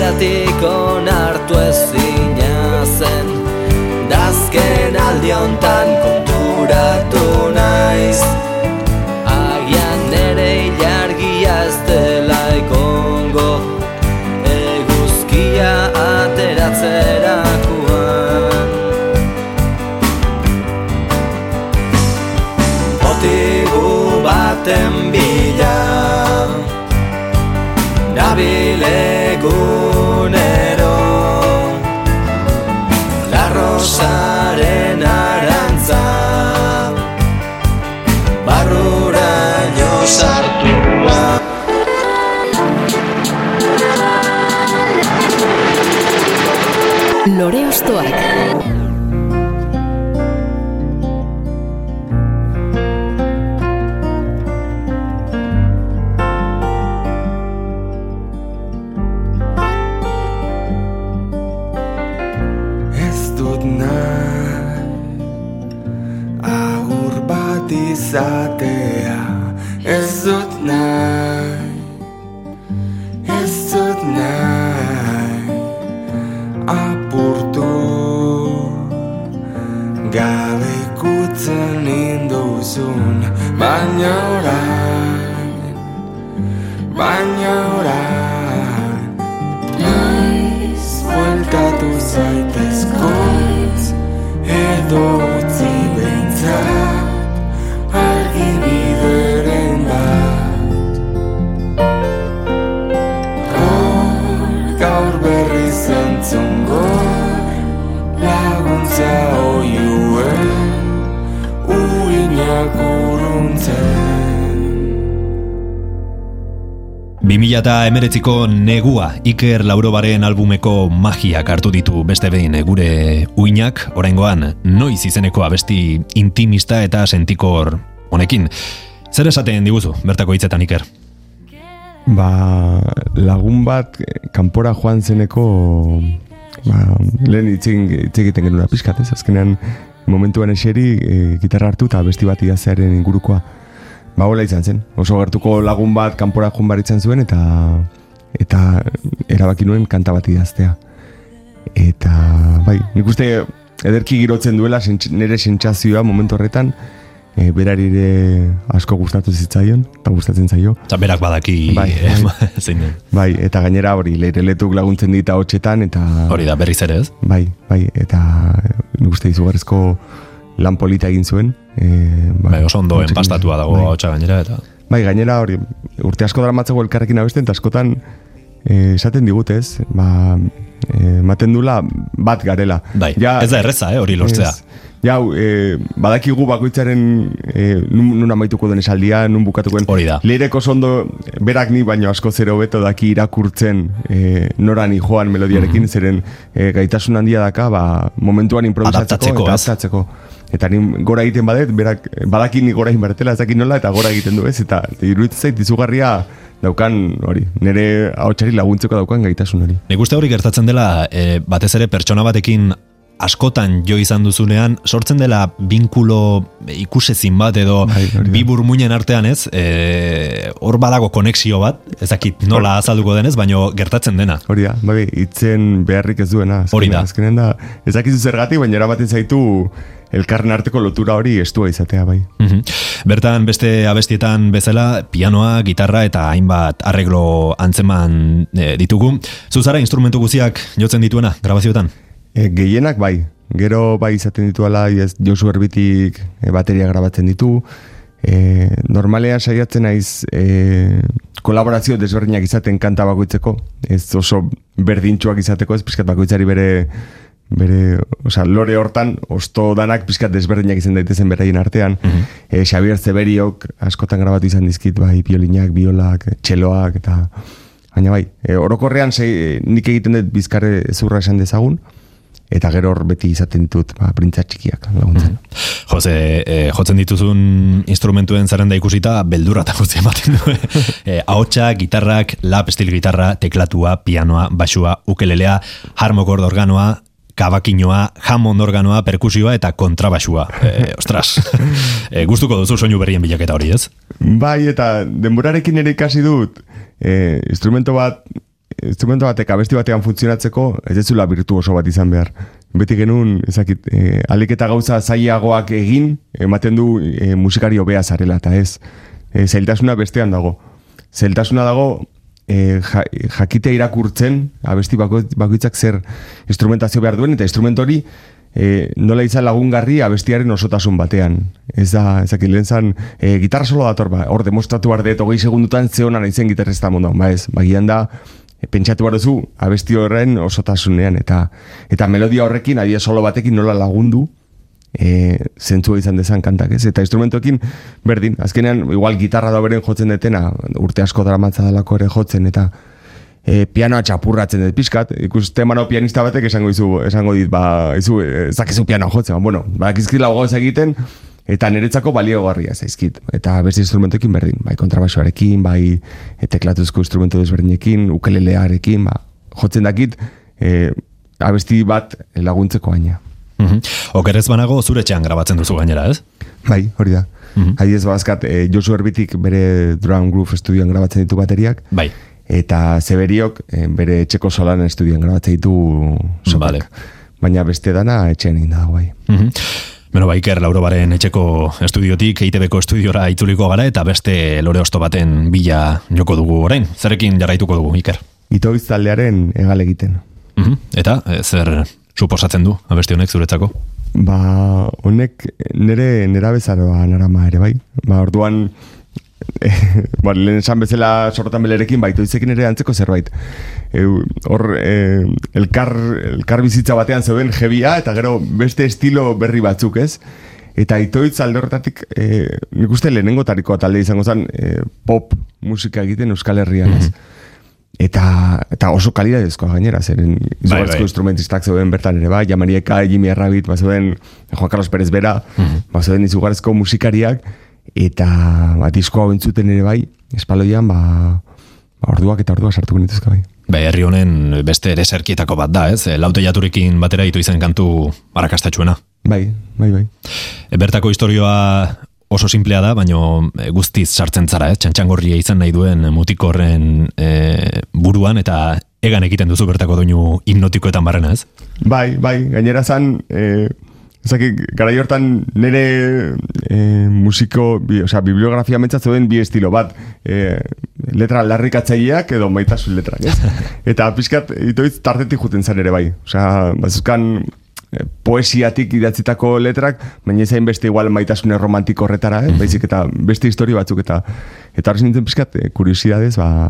Hasieratik 2000 eta emeretziko negua Iker Laurobaren albumeko magiak hartu ditu beste behin gure uinak, oraingoan noiz izeneko abesti intimista eta sentikor honekin. Zer esaten diguzu, bertako hitzetan Iker? Ba, lagun bat kanpora joan zeneko ba, lehen hitz egin- hitz egiten genuen pixkat, ez? Azkenean momentuan eseri e, gitarra hartu eta besti bat idaztearen ingurukoa. Ba, hola izan zen. Oso gertuko lagun bat kanpora joan baritzen zuen eta eta erabaki nuen kanta bat idaztea. Eta, bai, nik uste ederki girotzen duela sentx- nire sentsazioa momentu horretan, e, berari ere asko gustatu zitzaion, eta gustatzen zaio. Eta berak badaki Bai, eh, bai. zein den. Bai, eta gainera hori, leireletuk laguntzen dita hotxetan, eta... Hori da, berriz ere ez? Bai, bai, eta nik uste izugarrizko lan polita egin zuen. E, Bai, oso ondo enpastatua dago bai. hotxa gainera eta... Bai, gainera hori, urte asko daramatzago elkarrekin abesten, eta askotan e, esaten digutez, ba, e, maten dula bat garela. Bai, ez da erreza, eh, hori lortzea. Ez. Ja, hau, e, badakigu bakoitzaren e, nun, nun amaituko den esaldia, nun bukatuko den. Hori da. Leireko ondo berak ni baino asko zero beto daki irakurtzen e, norani joan melodiarekin, zeren e, gaitasun handia daka, ba, momentuan improvisatzeko Adaptatzeko, eta adaptatzeko. Eta ni gora egiten badet, berak badaki ni gora egin bartela, ez dakit nola, eta gora egiten du ez, eta iruditzen zait izugarria daukan hori, nire ahotsari laguntzeko daukan gaitasun hori. Nik uste hori gertatzen dela, e, batez ere pertsona batekin askotan jo izan duzunean, sortzen dela binkulo ikusezin bat edo Bai, bi burmuinen artean ez, e, hor badago konexio bat, ezakit nola azalduko denez, baino gertatzen dena. Hori da, bai, itzen beharrik ez duena. azkenean- Hori da. Azkenean da, ez dakizu zergatik, baina eramaten zaitu elkarren arteko lotura hori estua izatea, bai. Mhm. Bertan beste abestietan bezala pianoa, gitarra eta hainbat arreglo antzeman e, ditugu. Zuzara instrumentu guziak jotzen dituena grabazioetan? E, gehienak bai, gero bai izaten dituala, ez Josu Erbitik e, bateria grabatzen ditu, e, normalean saiatzen naiz e, kolaborazio desberdinak izaten kanta bakoitzeko, ez oso berdintxuak izateko, ez pixkat bakoitzari bere bere, osea, lore hortan, osto danak pizkat desberdinak izan daitezen beraien artean. eh, Xavier Zeberiok askotan grabatu izan dizkit, bai, biolinak, biolak, txeloak, eta... Baina bai, e, orokorrean sei, nik egiten dut bizkarre zurra esan dezagun, eta gero hor beti izaten ditut, ba, printza txikiak laguntzen. Jose, e, jotzen dituzun instrumentuen zerrenda ikusita, beldurra eta guzti ematen du. e, ahotsa, gitarrak, lap estil gitarra, teklatua, pianoa, basua, ukelelea, harmokord organoa, kabakinoa, Hammond organoa, perkusioa eta kontrabasua. E, ostras, e, gustuko duzu soinu berrien bilaketa hori, ez? Bai, eta denborarekin ere ikasi dut, e, instrumento bat, instrumento batek abesti batean funtzionatzeko, ez zula virtuoso bat izan behar. Beti genuen, ezakit, e, alik eta gauza zailagoak egin, ematen du e, musikari hobea zarela, eta ez, e, zailtasuna bestean dago. Zailtasuna dago, e, ja, jakite irakurtzen, abesti bako, bakoitzak zer instrumentazio behar duen, eta instrument hori e, nola izan lagungarri abestiaren osotasun batean. Ez da, ezakit, lehen zan, e, gitarra solo dator, ba, hor demostratu behar dut, hogei segundutan ze honan izen gitarrista mundu, ba ez, bagian da, e, pentsatu behar duzu, abesti horren osotasunean, eta eta melodia horrekin, adia solo batekin nola lagundu, e, zentzua izan dezan kantak, ez? Eta instrumentoekin berdin, azkenean, igual gitarra da beren jotzen detena, urte asko dramatza dalako ere jotzen, eta e, pianoa txapurratzen dut pixkat, ikusten mano pianista batek esango dizu, esango dit, ba, izu, e, zakezu pianoa jotzen, ba, bueno, ba, kizkila gogoz egiten, eta niretzako baliogarria zaizkit. Eta beste instrumentoekin berdin, bai kontrabasoarekin, bai e, teklatuzko instrumento desberdinekin, ukelelearekin, ba, jotzen dakit, e, abesti bat laguntzeko baina. Mhm. Okerez banago zure etxean grabatzen duzu gainera, ez? Bai, hori da. Mm -hmm. bazkat, e, Josu Erbitik bere Drum Groove estudioan grabatzen ditu bateriak, Bai. eta Zeberiok e, bere etxeko solan estudioan grabatzen ditu sopak. Vale. Baina beste dana etxean egin dago, bai. Mhm. Beno, ba, Iker Laurobaren etxeko estudiotik, EITB-ko estudiora itzuliko gara, eta beste lore osto baten bila joko dugu orain. Zerekin jarraituko dugu, Iker? Itoiz taldearen egal egiten. Mhm. Eta, e, zer suposatzen du, abesti honek zuretzako? Ba, honek nire nera bezaroa narama ere bai. Ba, orduan, ba, lehen esan bezala sorotan belerekin, baito izekin ere antzeko zerbait. E, hor, e, elkar, elkar bizitza batean zeuden jebia, eta gero beste estilo berri batzuk ez. Eta itoitz alde horretatik, e, nik uste lehenengo tarikoa talde izango zen, e, pop musika egiten Euskal Herrian ez. Eta, eta oso kalidadezkoa gainera, zeren izugarrizko bai. instrumentistak zeuden bertan ere bai, Jamarieka, Jimmy Arrabit, ba zeuden Juan Carlos Pérez Bera, ba zeuden izugarrizko musikariak, eta ba, disko hau entzuten ere bai, espaloian, ba, ba orduak eta orduak sartuko nituzka bai. Ba, herri honen beste ere zerkietako bat da, ez? E, Laute jaturekin batera ditu izan kantu arrakastatxuena. Bai, bai, bai. E, bertako historioa oso simplea da, baino e, guztiz sartzen zara, eh? txantxangorria izan nahi duen mutikorren e, buruan, eta egan egiten duzu bertako doinu hipnotikoetan barrena, ez? Bai, bai, gainera zan, e, Zaki, gara hortan nire e, musiko, bi, osea, bibliografia mentza zeuden bi estilo bat. E, letra larrikatzaileak edo maitasun letrak, ez? Eta pixkat, itoitz tartetik juten zan ere bai. Osea, bazuzkan poesiatik idatzitako letrak, baina ezain beste igual maitasune romantiko horretara, eh? baizik eta beste historia batzuk eta eta horrez nintzen pixkat, e, kuriosidadez, ba,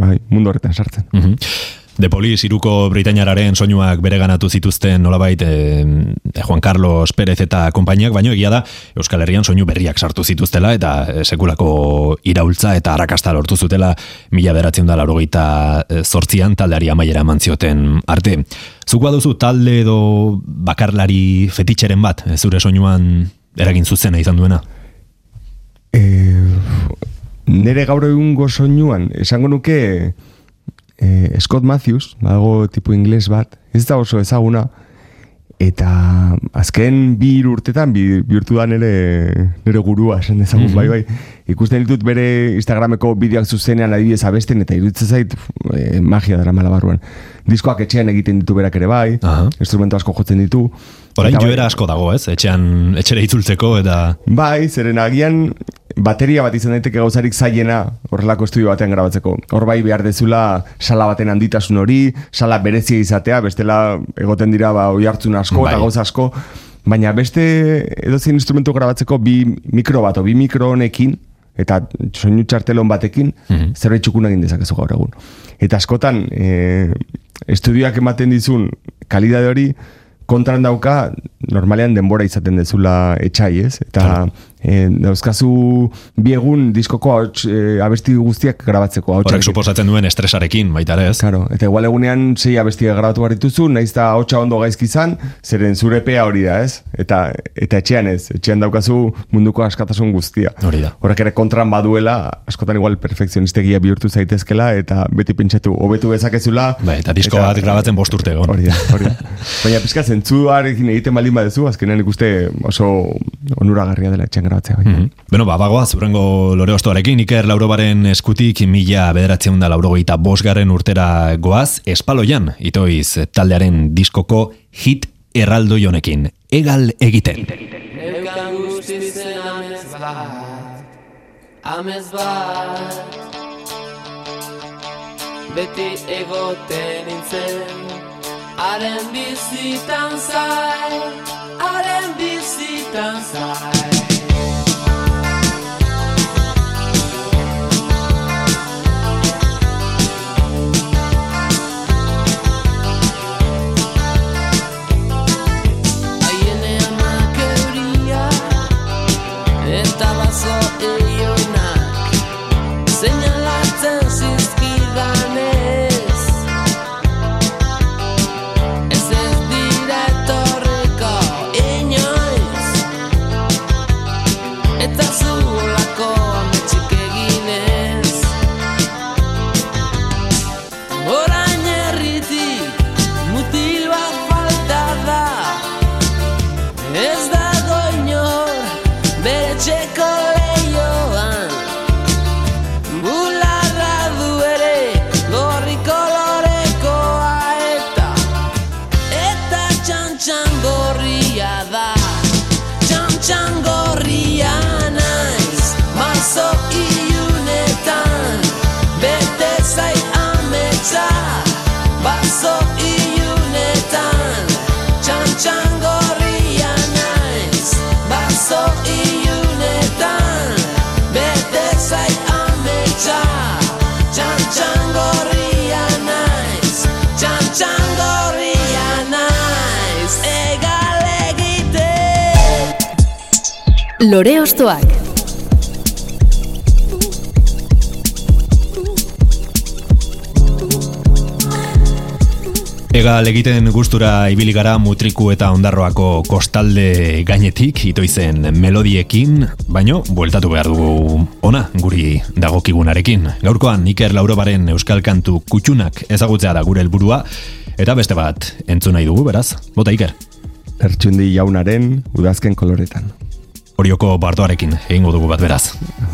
bai, mundu horretan sartzen. Mhm. De Polis, iruko Britainararen soinuak bereganatu zituzten nolabait eh, Juan Carlos Pérez eta konpainiak, baino egia da Euskal Herrian soinu berriak sartu zituztela eta eh, sekulako iraultza eta arrakasta lortu zutela mila beratzen da laurogeita zortzian taldeari amaiera eman zioten arte. Zuk baduzu talde edo bakarlari fetitxeren bat, eh, zure soinuan eragin zuzena izan duena? E, nere gaur egungo soinuan, esango nuke eh, Scott Matthews, dago tipu ingles bat, ez da oso ezaguna, eta azken bi urtetan bi, bihurtu da nere, nere gurua, esan dezagun, bai, bai. Ikusten ditut bere Instagrameko bideoak zuzenean adibidez abesten, eta iruditzen zait eh, magia dara malabarruan. Diskoak etxean egiten ditu berak ere bai, Aha. instrumento asko jotzen ditu. Orain Eta bai- joera asko dago, ez? Etxean, etxere itzultzeko eta... Bai, zeren agian bateria bat izan daiteke gauzarik zailena horrelako estudio batean grabatzeko. Hor bai behar dezula sala baten handitasun hori, sala berezia izatea, bestela egoten dira ba oi hartzun asko Bai. eta gauza asko, baina beste edozein instrumento grabatzeko bi mikro bat, o bi mikro honekin, eta soinu txartelon batekin, Mhm. zerbait txukun egin dezakezu gaur egun. Eta askotan, e, estudioak ematen dizun kalidade hori, kontran dauka, normalean denbora izaten dezula etxai, ez? Eta e, dauzkazu biegun diskoko ahots, e, abesti guztiak grabatzeko. Horrek suposatzen duen estresarekin, baita ere ez? Claro, eta igual egunean sei abestia grabatu behar dituzu, naiz da hotxa ondo gaizki izan, zeren zure pea hori da, ez? Eta, eta etxean ez, etxean daukazu munduko askatasun guztia. Hori da. Horrek ere kontran baduela, askotan igual perfekzionistegia bihurtu zaitezkela, eta beti pentsatu, hobetu bezakezula. Bai, eta disko bat grabatzen bost urte egon. Hori da, hori da. Baina pizka zentzuarekin egiten baldin badezu, azkenean ikuste oso onuragarria dela etxean grabatzea. Bai. Mhm. Beno, ba, bagoa, zurengo lore ostoarekin, Iker Laurobaren eskutik mila bederatzen da laurogeita bosgarren urtera goaz, espaloian, itoiz taldearen diskoko hit erraldo jonekin. Egal egiten. Eukan guztizen amez bat Amez bat Beti egoten nintzen Haren bizitan zai Haren bizitan zai Haien Gorria naiz Bazo ilunetan Bete zai ametsa Txantxan gorria naiz Txantxan gorria naiz Egal egiten Lore Ostoak. Egal egiten gustura ibili gara mutriku eta ondarroako kostalde gainetik itoizen melodiekin, baino bueltatu behar dugu ona guri dagokigunarekin. Gaurkoan Iker Laurobaren euskal kantu kutxunak ezagutzea da gure helburua eta beste bat entzun nahi dugu, beraz? Bota Iker, Ertsundi jaunaren udazken koloretan. horioko bardoarekin egingo dugu bat beraz.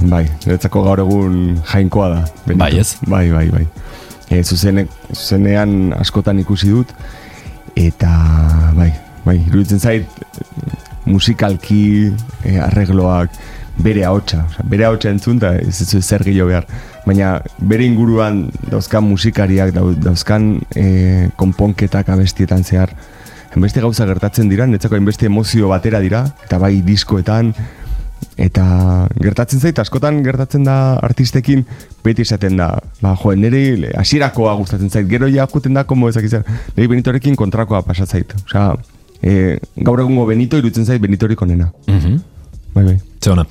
Bai, niretzako gaur egun jainkoa da. Benito. Bai, ez? Bai, bai, bai. E, zuzene, zuzenean askotan ikusi dut, eta bai, bai, iruditzen zait musikalki e, arregloak bere ahotsa, bere ahotsa entzun ez ez zer gehiago behar. Baina bere inguruan dauzkan musikariak, dau- dauzkan e, konponketak abestietan zehar, hainbeste gauza gertatzen dira, netzako hainbeste emozio batera dira, eta bai diskoetan, eta gertatzen zait, askotan gertatzen da artistekin, beti esaten da, ba, jo, nire hasierakoa gustatzen zait, gero ja juten da, komo ezak izan, nire Benitorekin kontrakoa pasatzait. Osea, e, gaur egungo Benito irutzen zait Benitorik onena. Mhm. Bai, bai. Ze ona.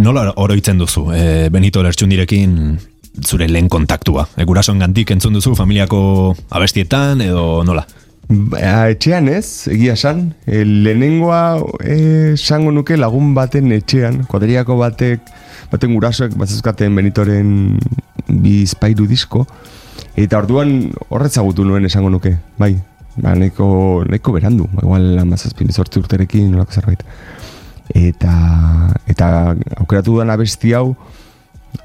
Nola oroitzen duzu, e, Benito Lertxundirekin zure lehen kontaktua? E, gurasoen gandik entzun duzu familiako abestietan edo nola? Ba, etxean ez, egia esan, e, lehenengoa e, esango nuke lagun baten etxean, kuadriako batek, baten gurasoek batzuzkaten Benitoren bizpairu disko, eta orduan horretzagutu nuen esango nuke, bai, ba, nahiko, nahiko berandu, ba, igual amazazpin sortzi urterekin, nolako zerbait. Eta, eta aukeratu dudan abesti hau,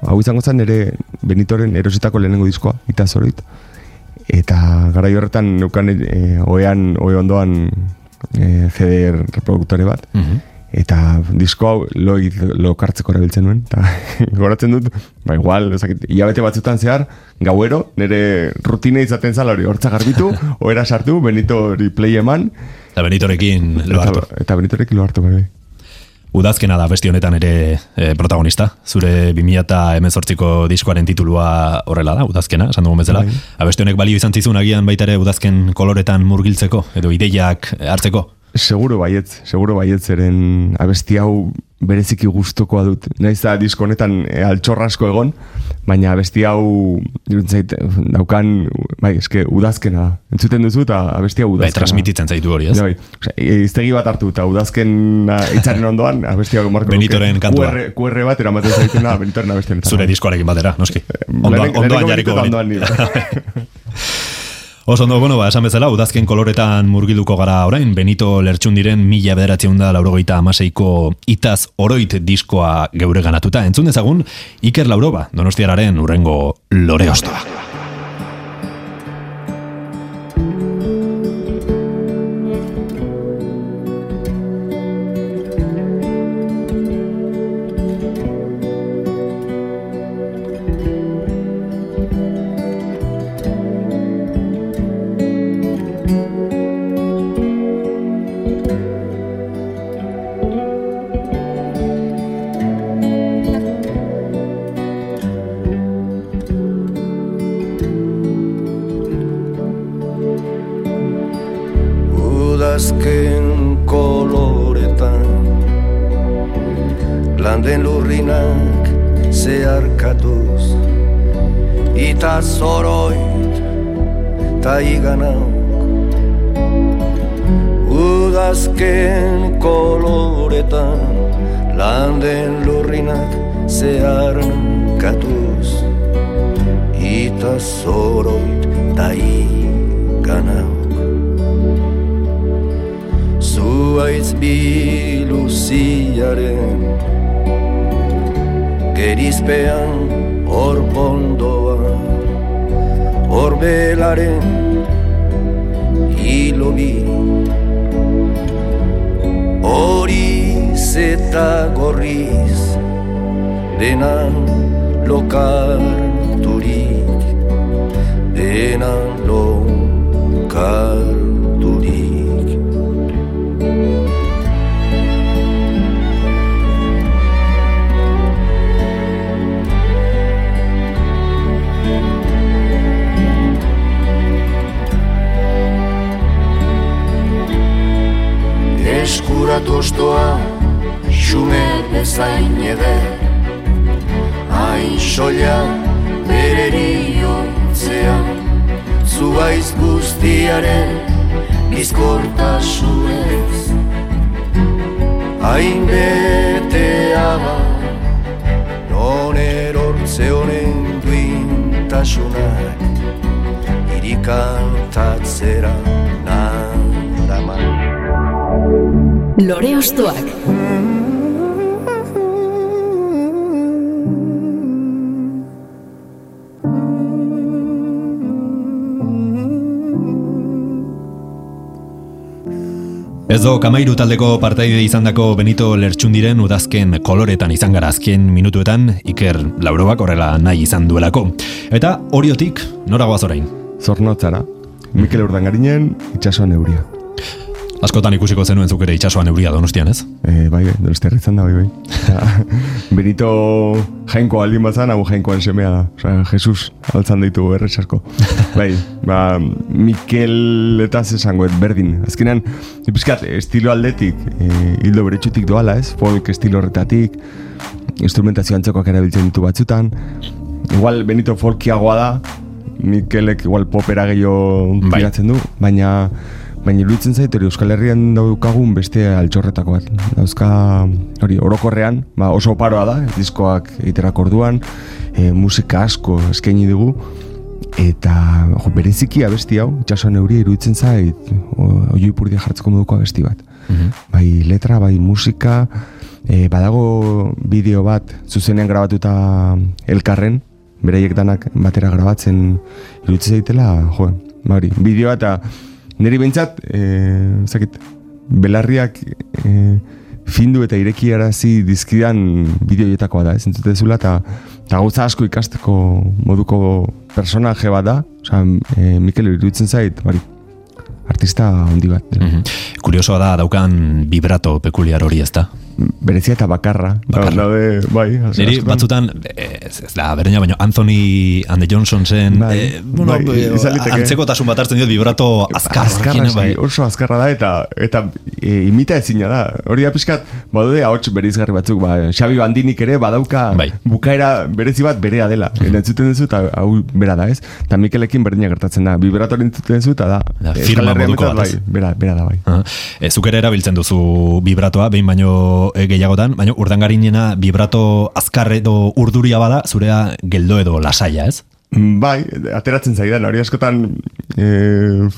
hau izango zen ere Benitoren erositako lehenengo diskoa, eta zoroit. Eta gara horretan neukan e, oean, oe ondoan e, CD reproduktore bat. Mhm. Eta disko hau lo, lo kartzeko erabiltzen nuen. Eta goratzen dut, ba igual, ezakit, hilabete batzutan zehar, gauero, nire rutine izaten zala hori, hortza garbitu, oera sartu, Benito hori play eman, Eta Benitorekin lo hartu. eta, eta Benitorekin lo hartu, bai. Udazkena da besti honetan ere e, protagonista. Zure 2018ko diskoaren titulua horrela da, udazkena, esan dugun bezala. Bai. Abesti honek balio izan zizun agian baita ere udazken koloretan murgiltzeko, edo ideiak hartzeko. Seguro baietz, seguro baietz eren abesti hau bereziki gustokoa dut. Naiz da disko honetan e, altxorrasko egon, baina abesti hau zait daukan, bai, eske udazkena da. Entzuten duzu eta abesti hau Bai, udazkena. da. transmititzen zaitu hori, ez? Ja, bai. Osea, e, iztegi bat hartu eta udazken itzaren ondoan abesti hau marko Benitoren kantua. QR, QR bat eramaten zaituna Benitoren abesti honetan. Zure diskoarekin batera, noski. Ondoan, ondoan jarriko ondoan. Oso ondo, bueno, ba, esan bezala, udazken koloretan murgilduko gara orain, Benito Lertxundiren mila bederatzen da laurogeita amaseiko itaz oroit diskoa geure ganatuta. Entzun dezagun, Iker Lauroba, donostiararen urrengo lore ostoa. Belaren hilo bi Horiz eta gorriz Denan lokarturik Denan lokarturik Eskuratu ostoa, xume bezain eder. Hain soia bereri hortzean Zuaiz guztiaren bizkortasunez. Hain betea ba Non erortze honen duintasunak Irikantatzera naraman Lore ostoak. Ez do, kamairu taldeko partaide izandako Benito Lertxundiren udazken koloretan izan gara azken minutuetan Iker Laurobak horrela nahi izan duelako. Eta oriotik, noragoaz orain? Zornotzara. Mikel Urdangarinen itxasoan euria. Askotan ikusiko zenuen zuk ere itxasoan euria donostian, ez? E, bai, bai, donostia izan da, bai, bai. Benito jainko aldin batzan, hau jainkoan semea da. Osea, Jesus altzan ditu erresasko. bai, ba, Mikel eta esango et berdin. Azkenean, pizkat, estilo aldetik, e, hildo beretsutik doala, ez? Folk estilo horretatik, instrumentazio antzekoak erabiltzen ditu batzutan. Igual Benito folkiagoa da, Mikelek igual popera gehiago Bai. tiratzen du, baina baina iruditzen zait hori Euskal Herrian daukagun beste altxorretako bat. Dauzka hori orokorrean, ba oso paroa da, diskoak egiterako orduan, e, musika asko eskaini dugu eta jo, bereziki abesti hau, itxasoan euria iruditzen zait, oio ipurdia jartzeko moduko abesti bat. Bai letra, bai musika, e, badago bideo bat zuzenean grabatuta elkarren, beraiek danak batera grabatzen iruditzen zaitela, jo, ba hori, bideoa eta niri behintzat, e, zakit, belarriak e, findu eta irekiarazi dizkidan bideoietakoa da, ez entzutezula, eta eta gauza asko ikasteko moduko personaje bat da, osea, e, Mikel iruditzen zait, bari, artista handi bat. dela. Mhm. Kuriosoa da daukan vibrato pekuliar hori ez da? Berezia eta bakarra. Bakarra. Daude, bai, az- Niri batzutan, ez, ez da, berdina baino, Anthony and the Johnson zen, Bai, eh, bueno, bai, eh, izan liteke. antzekotasun bat hartzen diot vibrato azkar azkarra, bai. oso azkarra da eta eta e, imita ezina da. Hori da pixkat, badaude ahots bereizgarri batzuk, ba, Xabi Bandinik ere badauka Bai. bukaera berezi bat berea dela. Mm Entzuten duzu eta hau bera da, ez? Eta Mikelekin berdina gertatzen da. Vibratoren entzuten duzu eta da. Da, firma moduko bat, bai, bera, bera da bai. Aha. E, zuk ere erabiltzen duzu vibratoa, behin baino e, gehiagotan, baina urdangarinena vibrato azkar edo urduria bada, zurea geldo edo lasaia, ez? Mm, Bai, ateratzen zaidan, hori askotan... E,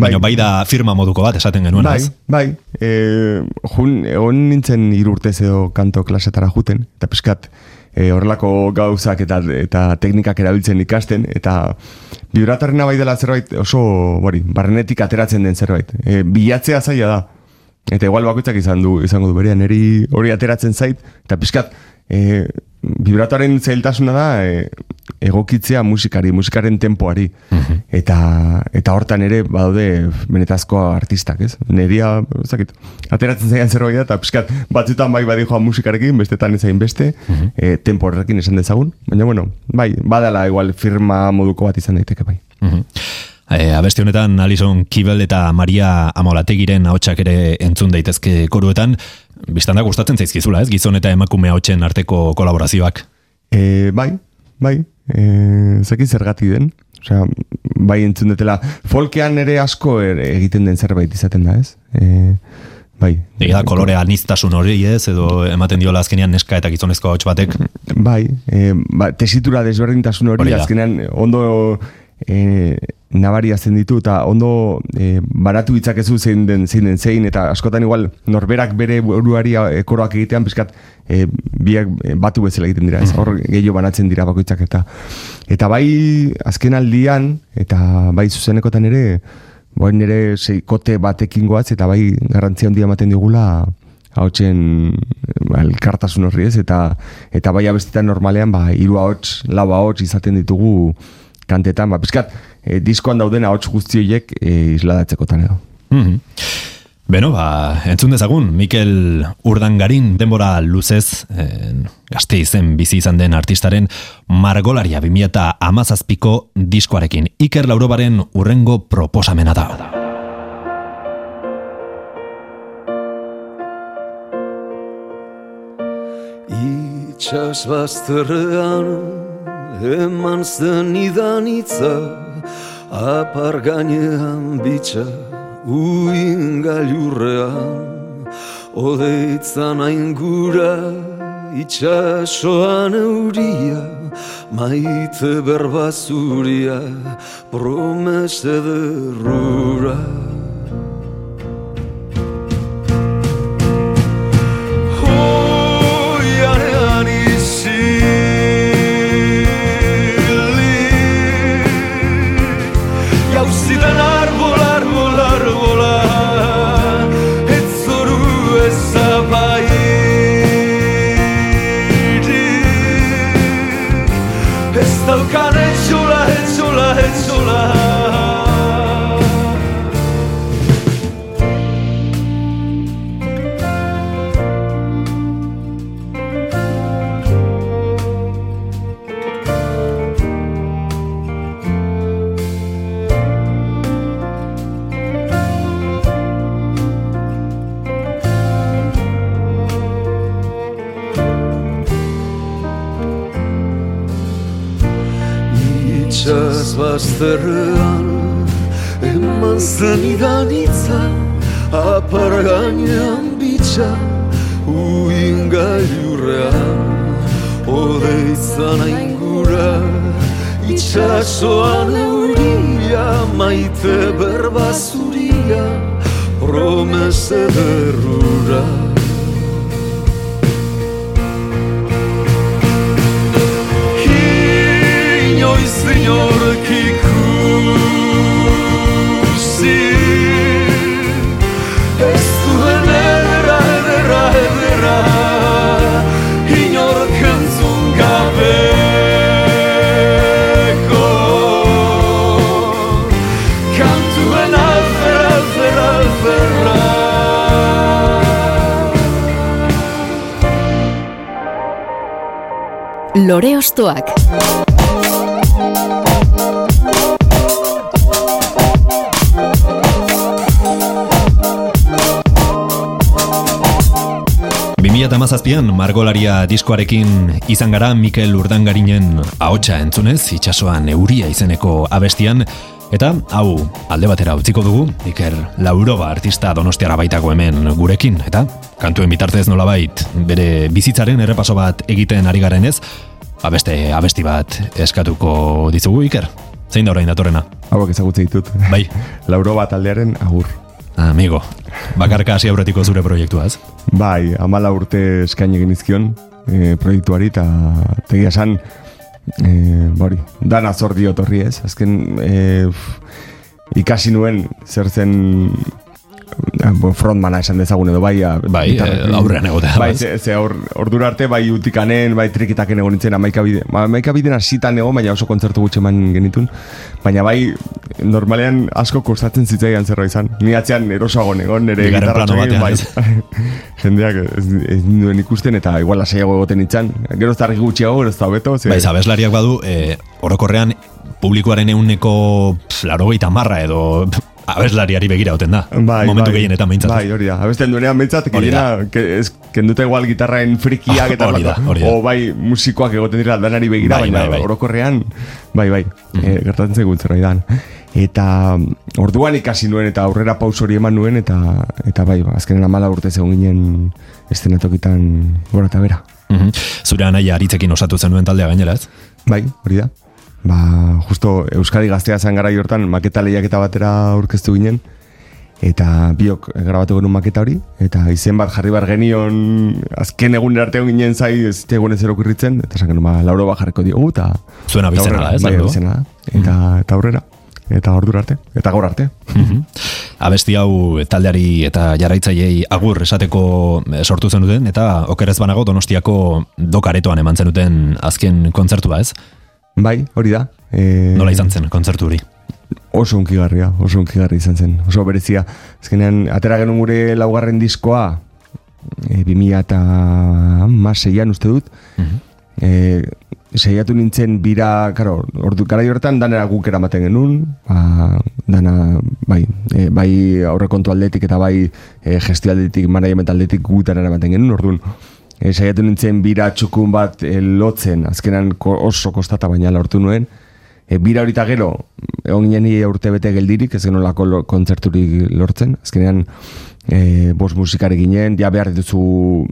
Baina bai da firma moduko bat esaten genuen, Bai, ez? bai. E, jun, egon nintzen hiru urtez edo kanto klasetara juten, eta peskat e, horrelako gauzak eta, eta teknikak erabiltzen ikasten, eta vibratorrena bai dela zerbait oso, bori, barrenetik ateratzen den zerbait. E, bilatzea zaila da. Eta igual bakoitzak izan du, izango du berean, eri hori ateratzen zait, eta pixkat, e, vibratoaren zailtasuna da e, egokitzea musikari, musikaren tempoari. eta, eta hortan ere badaude benetazko artistak, ez? Neria, ez dakit, ateratzen zaian zerbait da, eta pixkat, batzutan bai badi joan musikarekin, bestetan ez zain beste, e, tempo horrekin esan dezagun. Baina, bueno, bai, badala igual firma moduko bat izan daiteke bai. Mhm. E, abesti honetan Alison Kibel eta Maria Amolategiren ahotsak ere entzun daitezke koruetan, biztan da gustatzen zaizkizula, ez? Gizon eta emakume ahotsen arteko kolaborazioak. E, bai, bai, e, zaki zergati den. Osea, bai entzun dutela, folkean ere asko ere egiten den zerbait izaten da, ez? E, bai. Egia da kolore aniztasun hori, ez? Edo ematen diola azkenean neska eta gizonezko ahots batek. Bai, e, ba, tesitura desberdintasun hori, Hori azkenean ondo e, nabari zen ditu eta ondo e, baratu ditzakezu zein den zein den zein eta askotan igual norberak bere buruari e, koroak egitean pizkat e, biak batu bezala egiten dira, ez? Hor gehiago banatzen dira bakoitzak eta eta bai azken aldian eta bai zuzenekotan ere bai nire seikote batekin goaz eta bai garrantzia handia ematen digula hautsen elkartasun horri ez, eta, eta bai abestetan normalean, ba, hiru ahots, lau ahots izaten ditugu kantetan, ba, pizkat, e, diskoan dauden ahots guzti horiek e, isladatzekotan edo. Mhm. Beno, ba, entzun dezagun, Mikel Urdangarin denbora luzez, eh, gazte izen bizi izan den artistaren margolaria 2000 eta amazazpiko diskoarekin. Iker Laurobaren urrengo proposamena da. Itxas bazterrean eman zen idanitza Apar gainean bitxa uin gailurrean Odeitzan aingura itxasoan euria Maite berbazuria promese derrura bazterrean eman zen idanitza Apar gainean bitxa uin gailurrean Odeitzan aingura itxasoan euria Maite berbazuria promese derrura Lore Ostoak. eta mazazpian margolaria diskoarekin izan gara Mikel Urdangarinen ahotsa entzunez itxasoan euria izeneko abestian eta hau alde batera utziko dugu Iker Lauroba artista donostiara baitako hemen gurekin eta kantuen bitartez nolabait bere bizitzaren errepaso bat egiten ari garen ez abeste abesti bat eskatuko dizugu Iker. Zein da orain datorrena? Hauak ezagutze ditut. Bai. Lauroba taldearen agur. Amigo, bakarka hasi aurretiko zure proiektuaz. Bai, amala urte eskaini genizkion e, proiektuari, eta tegia esan, e, bori, dana zor diot horri ez. Azken, e, ikasi nuen zer zen frontmana esan dezagun edo bai bai, e, aurrean egotea bai, ze, ze aur, ordura arte bai utikanen bai trikitaken egon nintzen amaika bide amaika bide nasitan egon baina oso kontzertu gutxe eman genitun. Baina bai normalean asko kostatzen zitzaian zerra izan. Ni atzean erosago egon nire gitarra bai. Jendeak ez, ez nuen ikusten eta igual lasaiago egoten nintzen. Gero ez da gutxiago gero ez da beto ze... bai, zabeslariak badu e, orokorrean publikoaren euneko laro marra edo abeslariari begira hoten da. Bai, Momentu bai, gehienetan behintzat. Bai, hori da. Abesten duenean behintzat, gehiena, kenduta igual gitarraen frikiak eta hori da, hori O bai, musikoak egoten dira danari begira, bai, baina bai, bai. orokorrean, bai, bai, mm -hmm. e, gertatzen zegoen zerbait Eta orduan ikasi nuen eta aurrera paus hori eman nuen eta eta bai, ba, azkenen amala urte zegoen ginen estenatokitan gora eta bera. Mm -hmm. Zure anaia aritzekin osatu zenuen taldea gainera ez? Bai, hori da ba, justo Euskadi gaztea zen gara jortan maketa lehiaketa batera aurkeztu ginen eta biok grabatu genuen maketa hori eta izen bat jarri bar genion azken egun arte ginen zai ez egun ez erokurritzen eta esan genuen ba, lauro bat jarriko diogu eta zuen abizena da ez bai, abizena da eta, eta aurrera eta ordura arte, eta gaur arte. Mhm. Abesti hau taldeari eta jarraitzaileei agur esateko eh, sortu zenuten eta okerez banago Donostiako dokaretoan eman zenuten azken kontzertua ez? Bai, hori da. E... Nola izan zen, kontzertu hori? Oso unkigarria, oso unkigarri izan zen, oso berezia. Ezkenean, atera genuen gure laugarren diskoa, e, 2000 eta maseian uste dut, -huh. e, seiatu nintzen bira, karo, ordu, gara horretan danera guk eramaten genuen, ba, dana, bai, e, bai aurrekontu aldetik eta bai e, gestio aldetik, management aldetik gutan eramaten genuen, orduan, e, saiatu nintzen bira txukun bat e, lotzen, azkenan oso kostata baina lortu nuen, e, bira horita gero, egon ginen urte bete geldirik, ez genolako kontzerturik lortzen, azkenean e, bos musikare ginen, ja behar dituzu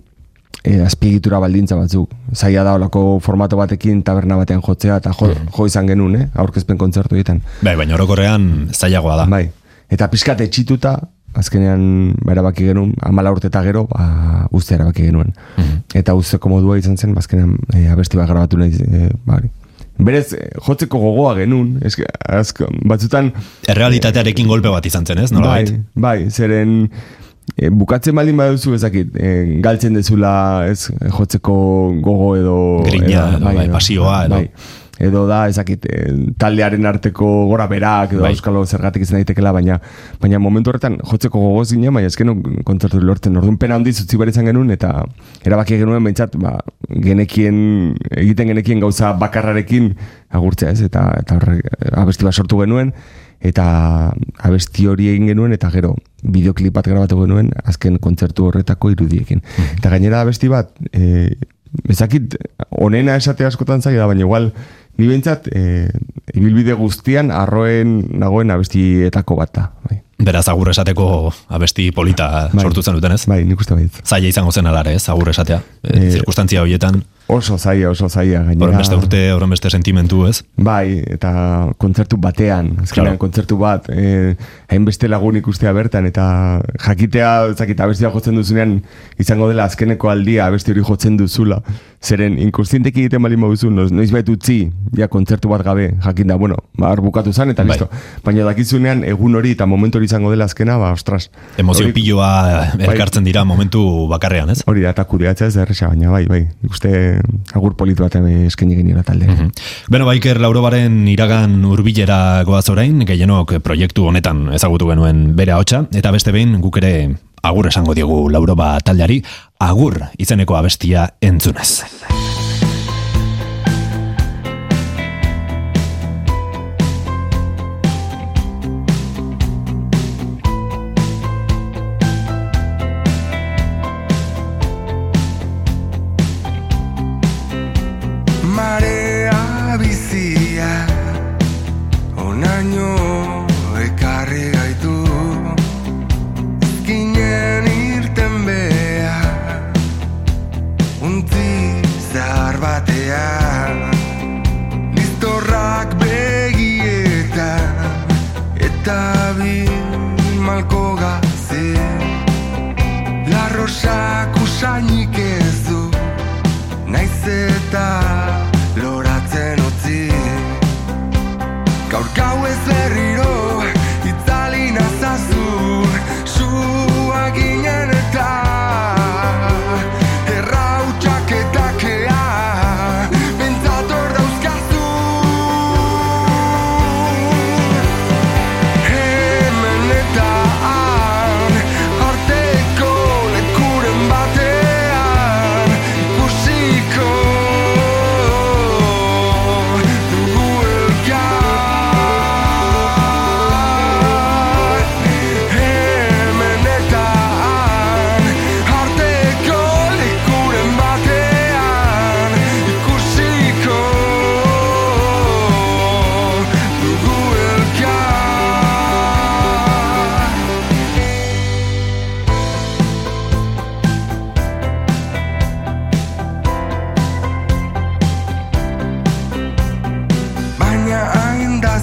e, azpiegitura baldintza batzuk, zaila da olako formato batekin taberna batean jotzea, eta jo, mm. jo izan genuen, eh, aurkezpen kontzertu egiten. Bai, baina orokorrean zailagoa da. Bai, eta pixkat etxituta, azkenean ba, erabaki genuen, amala urte eta gero, ba, uste erabaki genuen. Mhm. Eta uzteko modua izan zen, ba, azkenean e, abesti bat grabatu nahi, e, bari. Berez, eh, jotzeko gogoa genuen, eske, azko, batzutan... Errealitatearekin golpe bat izan zen, ez? Nola bai, bai, zeren e, bukatzen baldin baduzu ezakit, e, galtzen dezula, ez, jotzeko gogo edo... Grina, edo, bai, bai, pasioa, edo... Bai edo da ezakit eh, taldearen arteko gora berak edo bai. euskalo zergatik izan daitekela baina baina momentu horretan jotzeko gogoz ginen baina ezken kontzertu lortzen. Orduan pena handi zutzi behar izan genuen eta erabaki genuen behintzat ba, genekien egiten genekien gauza bakarrarekin agurtzea ez? Eta, eta horre abesti bat sortu genuen eta abesti hori egin genuen eta gero bideoklip bat grabatu genuen azken kontzertu horretako irudiekin. Eta gainera abesti bat e, ezakit onena esate askotan zaila baina igual Ni bentsat, e, ibilbide guztian arroen nagoen abestietako bat da. Bai. Beraz, agur esateko abesti polita bai. sortu zen duten ez? Bai, nik uste baitz. Zaila izango zen alare ez, agur esatea. E, e, zirkustantzia horietan. Oso zaila, oso zaila. Gainera... Horren beste urte, horren beste sentimentu, ez? Bai, eta kontzertu batean, azkenean claro. kontzertu bat, eh, hainbeste lagun ikustea bertan, eta jakitea, ezakita, abestia jotzen duzunean, izango dela azkeneko aldia, abesti hori jotzen duzula. Zeren, inkursientek egiten bali mauzu, noiz bait utzi, ja, kontzertu bat gabe, jakinda, bueno, ba, bukatu zan, eta bai. listo. Baina dakizunean, egun hori eta momentu hori izango dela azkena, ba, ostras. Emozio hori, piloa bai. elkartzen dira momentu bakarrean, ez? Hori da, eta kuriatzea ez da erresa, baina bai, bai, ikuste agur politu bat eskaini geniola talde. Mm -hmm. Beno, Baiker Laurobaren iragan urbilera goaz orain, gehienok proiektu honetan ezagutu genuen bere hotxa, eta beste behin guk ere agur esango diogu Lauroba taldeari, agur izeneko abestia entzunez.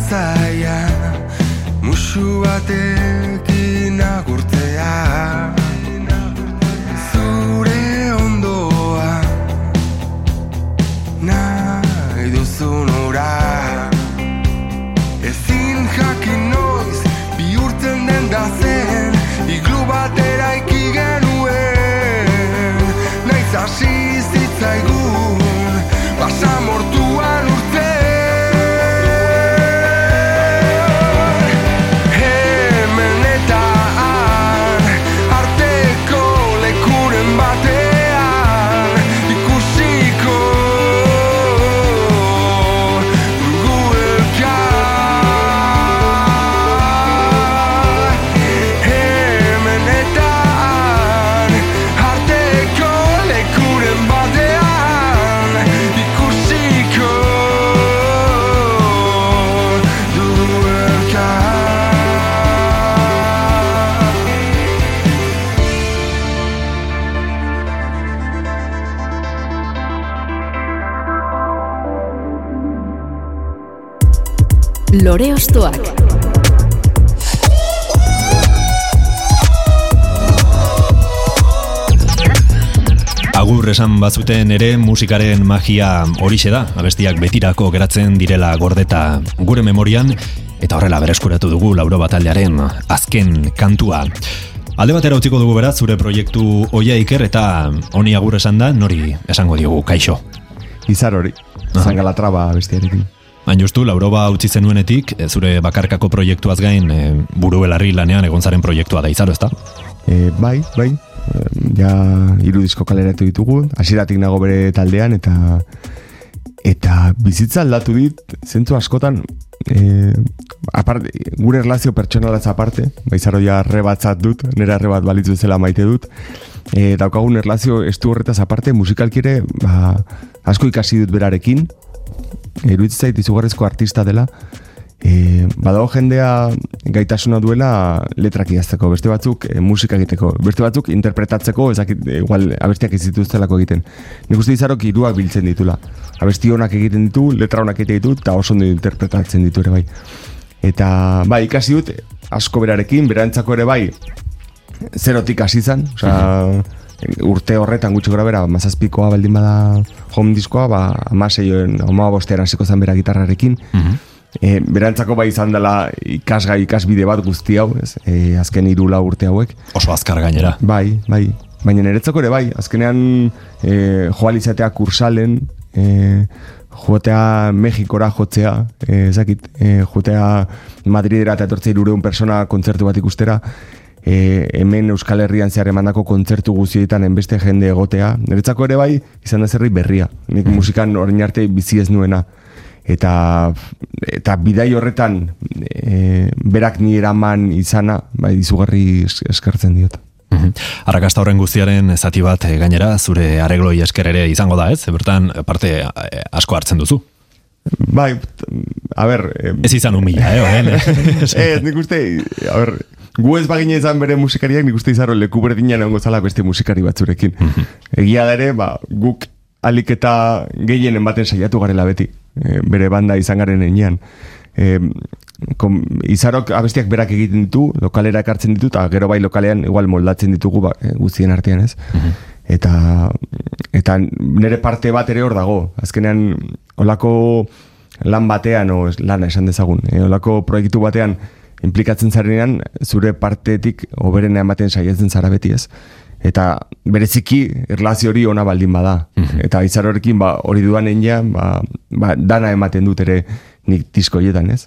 saia musu batek Lore Ostoak. Agur esan bazuten ere musikaren magia horixe da, abestiak betirako geratzen direla gordeta gure memorian, eta horrela bereskuratu dugu lauro bataldearen azken kantua. Alde batera utziko dugu beraz, zure proiektu oia iker eta honi agur esan da, nori esango diogu, kaixo. Izar hori, zangalatraba bestiarekin. Baina justu, lauroba utzi zenuenetik, e, zure bakarkako proiektuaz gain, e, buru belarri lanean egon zaren proiektua da izaro, ezta? E, bai, bai, ja hiru disko kaleratu ditugu, hasieratik nago bere taldean, eta eta bizitza aldatu dit, zentzu askotan, e, aparte, gure erlazio pertsonalaz aparte, baizaro ja arrebatzat dut, nire arrebat balitzu bezala maite dut, e, daukagun erlazio estu horretaz aparte, musikalki ere, ba, asko ikasi dut berarekin, iruditzen zait izugarrizko artista dela, e, badago jendea gaitasuna duela letrak idazteko, beste batzuk e, musika egiteko, beste batzuk interpretatzeko, ezakit, e, igual abestiak ez dituztelako egiten. Nik uste izarok hiruak biltzen ditula. Abesti honak egiten ditu, letra honak egiten ditu, eta oso ondo interpretatzen ditu ere bai. Eta bai, ikasi dut, asko berarekin, berantzako ere bai, zerotik hasi zen, osea, urte horretan gutxi gora bera, mazazpikoa baldin bada home diskoa, ba, amaseioen, oma bostean hasiko zen bera gitarrarekin, e, berantzako bai izan dela ikasgai ikasbide bat guzti hau, ez? E, azken hiru lau urte hauek. Oso azkar gainera. Bai, bai. Baina niretzako ere bai, azkenean e, joal izatea kursalen, e, jotea Mexikora jotzea, e, ezakit, e, jotea Madridera eta etortzea irureun persona kontzertu bat ikustera, e, hemen Euskal Herrian zehar emandako kontzertu guztietan enbeste jende egotea. Niretzako ere bai, izan da zerri berria. Nik musikan orain arte bizi ez nuena. Eta, eta bidai horretan e, berak ni eraman izana, bai, izugarri es- eskertzen diot. Mhm. Arrakasta horren guztiaren zati bat eh, gainera zure aregloi esker ere izango da, ez? Bertan parte eh, asko hartzen duzu. Bai, a ber... Eh, Ez izan humila, eh? orain, eh? ez, nik uste, a ber, gu ez bagine izan bere musikariak, nik uste izarro leku berdinan egongo zala beste musikari batzurekin. Egia da ere, ba, guk alik eta gehienen baten saiatu garela beti, e, bere banda izan garen enean. E, kom, izarok abestiak berak egiten ditu, lokalera ekartzen ditu, eta gero bai lokalean igual moldatzen ditugu ba, e, guztien artean ez. Eta, eta nire parte bat ere hor dago. Azkenean, olako lan batean, o lana esan dezagun, e, olako proiektu batean implikatzen zarenean, zure partetik oberena ematen saiatzen zara beti ez. Eta bereziki erlazio hori ona baldin bada. Eta izar horrekin ba, hori duan enean, ba, ba, dana ematen dut ere nik disko hietan ez.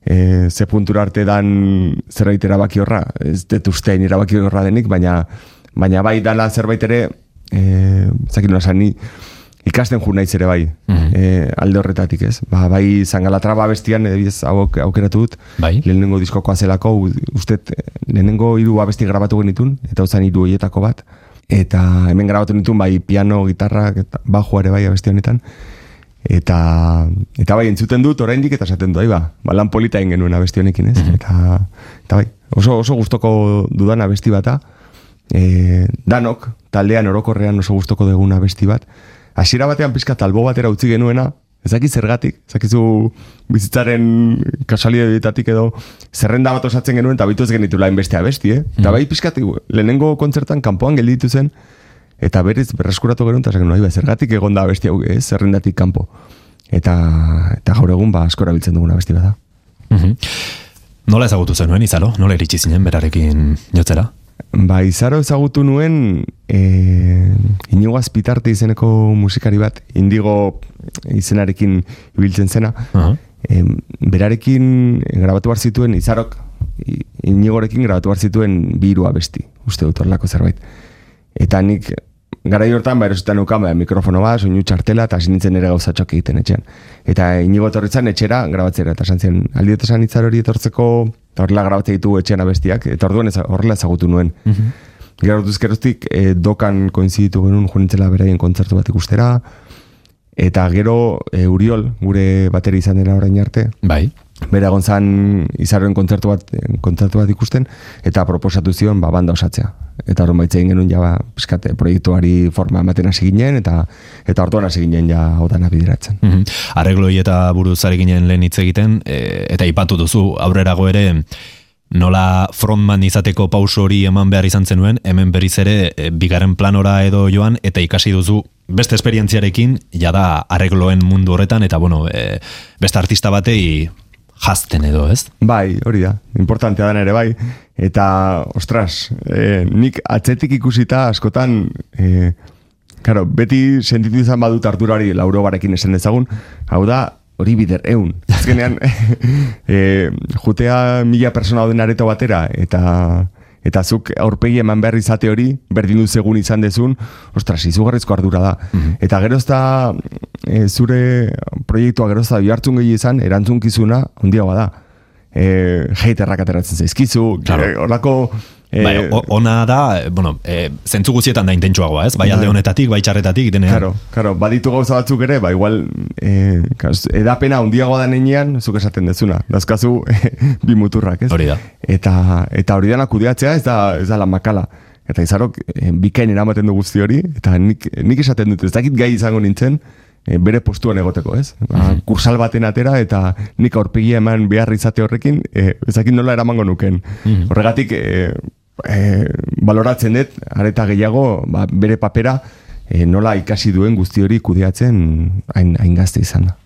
E, ze puntura arte dan zerbait erabaki horra, ez dut ustein erabaki horra denik, baina, baina bai dala zerbait ere, e, zakit nola ikasten jur naiz ere bai, e, alde horretatik ez. Ba, bai zangalatraba bestian, ebiz hau aukeratu dut, Bai. lehenengo diskokoa zelako, uste lehenengo hiru abesti grabatu genitun, eta uzan hiru hoietako bat. Eta hemen grabatu nituen bai piano, gitarra, eta bajua ere bai abesti honetan. Eta, eta bai, entzuten dut oraindik eta esaten du, ba, ba lan polita egin genuen abesti honekin, ez? Eta, eta bai, oso, oso gustoko dudan abesti bata, e, danok, taldean orokorrean oso gustoko dugun abesti bat, hasiera batean pizka talbo batera utzi genuena, Ez dakit zergatik, ez dakizu bizitzaren kasualidadetatik edo zerrenda bat osatzen genuen eta bitu ez genitula hainbeste abesti, eh? Eta bai pixkat, lehenengo kontzertan kanpoan gelditu zen, eta berriz berreskuratu genuen, eta bai, zergatik egon da abesti hau, ez? Zerrendatik kanpo. Eta, eta gaur egun, ba, askora biltzen duguna abesti bada. Mhm. Nola ezagutu zenuen, izalo? Nola iritsi zinen berarekin jotzera? Ba, izaro ezagutu nuen e, inigo azpitarte izeneko musikari bat, indigo izenarekin ibiltzen zena. Aha. E, berarekin grabatu behar zituen, izarok inigorekin grabatu behar zituen bi hiru abesti, uste dut horrelako zerbait. Eta nik garai hortan ba erosetan neukan ba, mikrofono bat, soinu txartela eta hasi nintzen ere gauzatxoak egiten etxean. Eta inigo etorritzen etxera grabatzera eta esan zen, aldi eta hori etortzeko eta horrela grabatzea ditu etxean abestiak, eta orduan horrela ezagutu nuen. Gero orduz geroztik e, dokan koinziditu genuen joan nintzela beraien kontzertu bat ikustera, eta gero e, Uriol, gure bateri izan dena orain arte, Bai. Bera egon zan izaroen kontzertu bat, kontzertu bat ikusten, eta proposatu zion ba, banda osatzea. Eta horren baitzein genuen ja, ba, piskate, proiektuari forma ematen hasi ginen, eta eta orduan hasi ginen ja odana bideratzen. Mhm. Arregloi eta buruz ari ginen lehen hitz egiten, e, eta ipatu duzu aurrerago ere nola frontman izateko pauso hori eman behar izan zenuen, hemen berriz ere e, bigarren planora edo joan, eta ikasi duzu beste esperientziarekin, jada arregloen mundu horretan, eta bueno, e, beste artista batei jazten edo, ez? Bai, hori da, importantea da ere bai. Eta, ostras, e, nik atzetik ikusita askotan, e, Karo, beti sentitu izan badut Arturari lauro barekin esan dezagun, hau da, hori bider, eun. Azkenean, e, jutea mila persona dauden areto batera, eta eta zuk aurpegi eman behar izate hori, berdin du segun izan dezun, ostras, izugarrizko ardura da. Eta gero ez da, e, zure proiektua gero ez da bihartzun gehi izan, erantzunkizuna handiagoa da. E, heiterrak ateratzen zaizkizu, Claro. e, horlako... e, bai, ona da, e, bueno, e, zentzu guztietan da intentsuagoa, ez? Bai alde Bai. honetatik, bai txarretatik, denean. Claro, claro, baditu gauza batzuk ere, ba igual eh, kas- edapena handiagoa da nenean, zuk esaten dezuna. Dazkazu bi muturrak, ez? Hori da. Eta eta hori dana kudeatzea ez da ez da la makala. Eta izarok eh, bikain eramaten du guzti hori eta nik nik esaten dut ez dakit gai izango nintzen eh, bere postuan egoteko, ez? Ba, kursal baten atera eta nik aurpegia eman behar izate horrekin, eh, ez dakit nola eramango nuken. Horregatik eh, eh, baloratzen dut, areta gehiago, ba, bere papera eh, nola ikasi duen guzti hori kudeatzen hain, hain gazte izan da.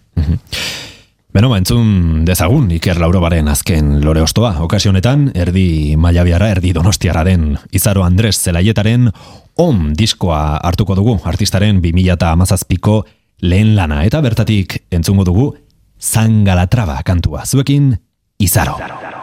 Beno, ba, entzun dezagun Iker Laurobaren azken lore ostoa. Okazio honetan, erdi maiabiara, erdi donostiara den Izaro Andres Zelaietaren on diskoa hartuko dugu, artistaren 2008ko lehen lana, eta bertatik entzungo dugu Zangalatraba kantua. Zuekin, Izaro. Argi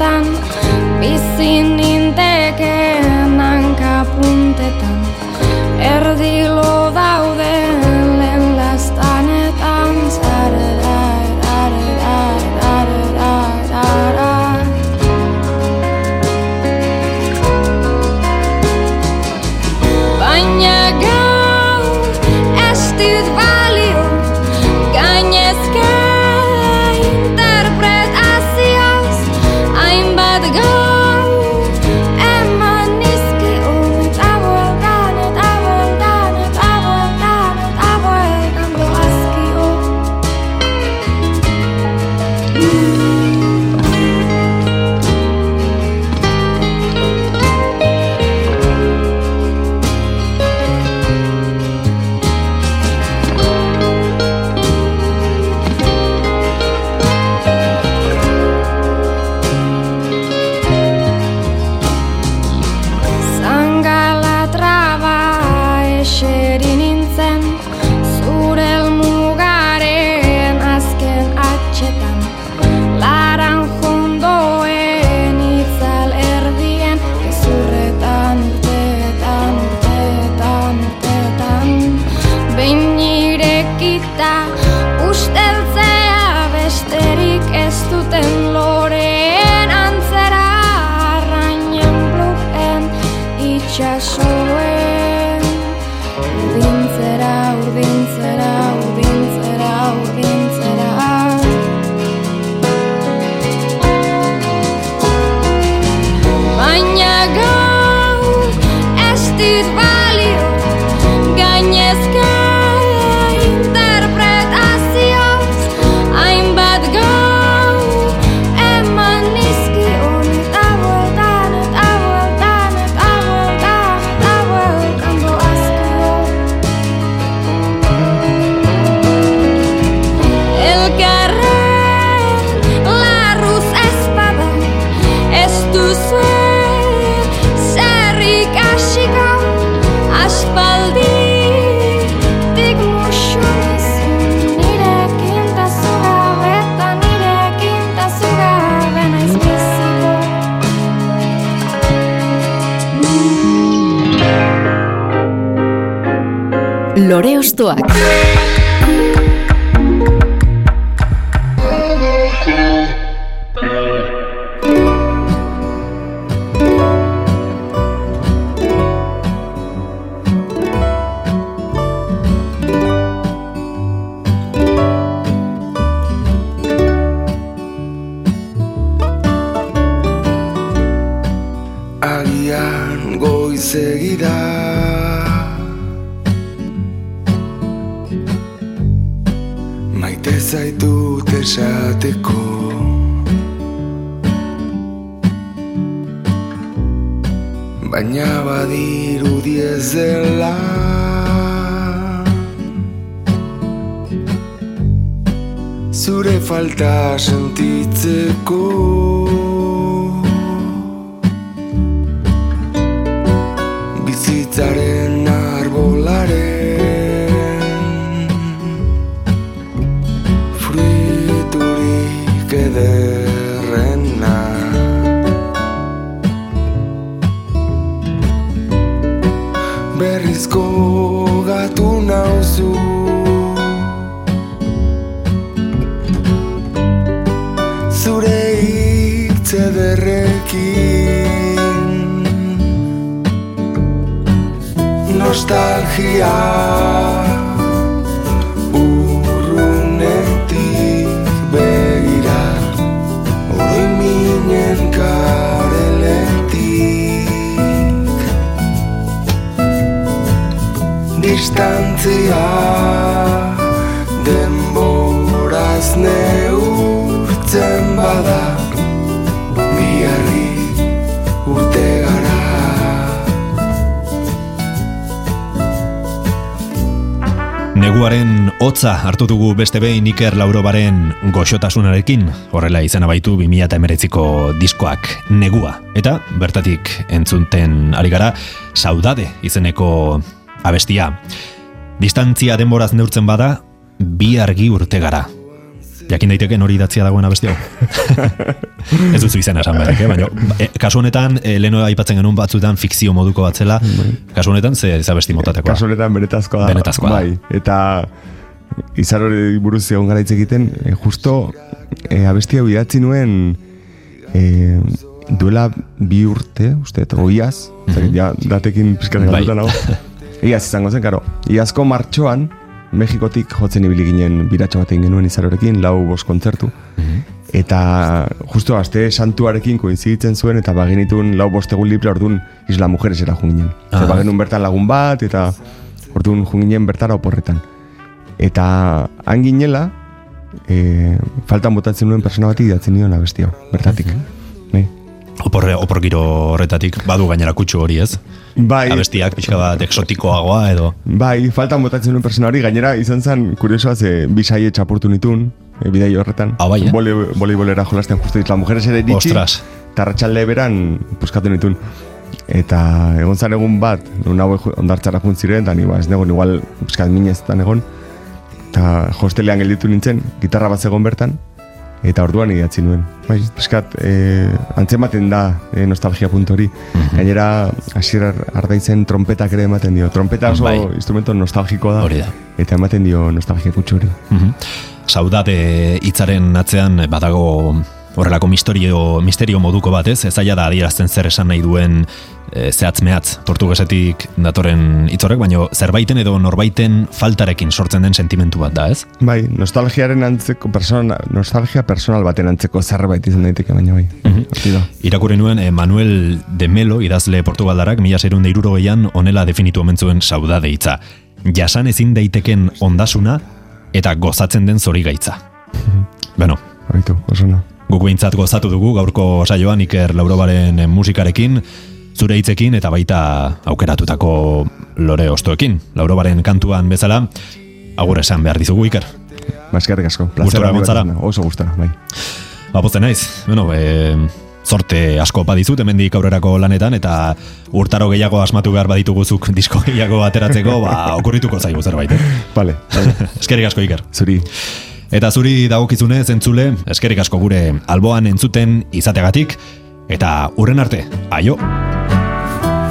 up hotza hartu dugu beste behin Iker Laurobaren goxotasunarekin, horrela izena baitu 2008ko diskoak negua. Eta bertatik entzunten ari gara, saudade izeneko abestia. Distantzia denboraz neurtzen bada, bi argi urte gara. Jakin daiteke hori idatzia dagoen abesti hau. Ez duzu izena esan behar, eh? baina e, kasu honetan, e, leheno aipatzen genuen batzutan fikzio moduko batzela, kasu honetan ze, ze abesti motatekoa. Kasu honetan benetazkoa. Benetazkoa. Bai, eta izar hori buruz egon gara hitz egiten, e, justo e, abesti hau idatzi nuen e, duela bi urte, uste, eta oiaz, mm ja, datekin pizkat Bai. galduta nago. Iaz izango zen, karo. Iazko martxoan, Mexikotik jotzen ibili ginen biratxo bat egin genuen izarorekin, lau bost kontzertu. Eta justo aste santuarekin koinziditzen zuen eta bagenitun lau bost egun libre orduan Isla Mujeresera junginen. Ah. Ah. Bagenun bertan lagun bat eta orduan junginen bertara oporretan. Eta han ginela, e, faltan botatzen nuen persona bati idatzen nion abesti hau, bertatik. Bai. Oporre, opor giro horretatik, badu gainera kutsu hori ez? Bai, Abestiak pixka bat eksotikoagoa edo... bai, faltan botatzen nuen persona hori, gainera izan zen, kuriosoa, ze bisaie txapurtu nitun, e, bidai horretan. Ah, bai, eh? Bole, voleibolera jolasten justu Isla Mujeres ere iritsi. Ostras. Eta arratsalde beran puskatu nituen. Eta egon zan egun bat, nun hau ondartzara jun ziren, eta ni ba, ez negon, igual pizkat minez egon. Eta hostelean gelditu nintzen, gitarra bat zegoen bertan, Eta orduan idatzi nuen. Bai, eskat, e, antzematen da e, nostalgia puntu hori. Mhm. Gainera, hasier ardaitzen trompetak ere ematen dio. Trompeta oso Bai. instrumento nostalgiko da. Hori da. Eta ematen dio nostalgia kutsu hori. Mhm. Saudade hitzaren atzean badago horrelako misterio, misterio moduko bat ez, ez zaila da adierazten zer esan nahi duen e, zehatz mehatz portugesetik datorren hitzorek, baino zerbaiten edo norbaiten faltarekin sortzen den sentimentu bat da, ez? Bai, nostalgiaren antzeko persona, nostalgia personal baten antzeko zerbait izan daiteke baina bai. Mhm. Horti da. Irakurri nuen eh, Manuel de Melo idazle portugaldarrak mila zerunde irurogeian onela definitu omen zuen saudade hitza. Jasan ezin daiteken ondasuna eta gozatzen den zori gaitza. Beno, Baitu, oso na. Guk behintzat gozatu dugu gaurko saioan Iker Laurobaren eh, musikarekin, zure hitzekin eta baita aukeratutako lore ostoekin. Laurobaren kantuan bezala, agur esan behar dizugu Iker. Maskarrik asko. Da. Oso gustora, bai. Bapozten naiz, bueno, e, zorte asko badizut hemendik aurrerako lanetan eta urtaro gehiago asmatu behar badituguzuk disko gehiago ateratzeko, ba, okurrituko zaigu zerbait. Eh? Vale, Eskerrik asko Iker. zuri. Eta zuri dagokizunez entzule, eskerik asko gure alboan entzuten izategatik, eta urren arte, aio!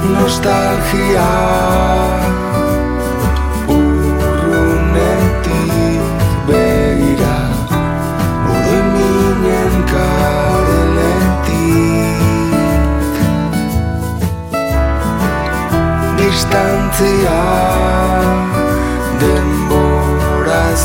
Nostalgia Urrunetik begira Odoi minen kareletik Distantzia Denboraz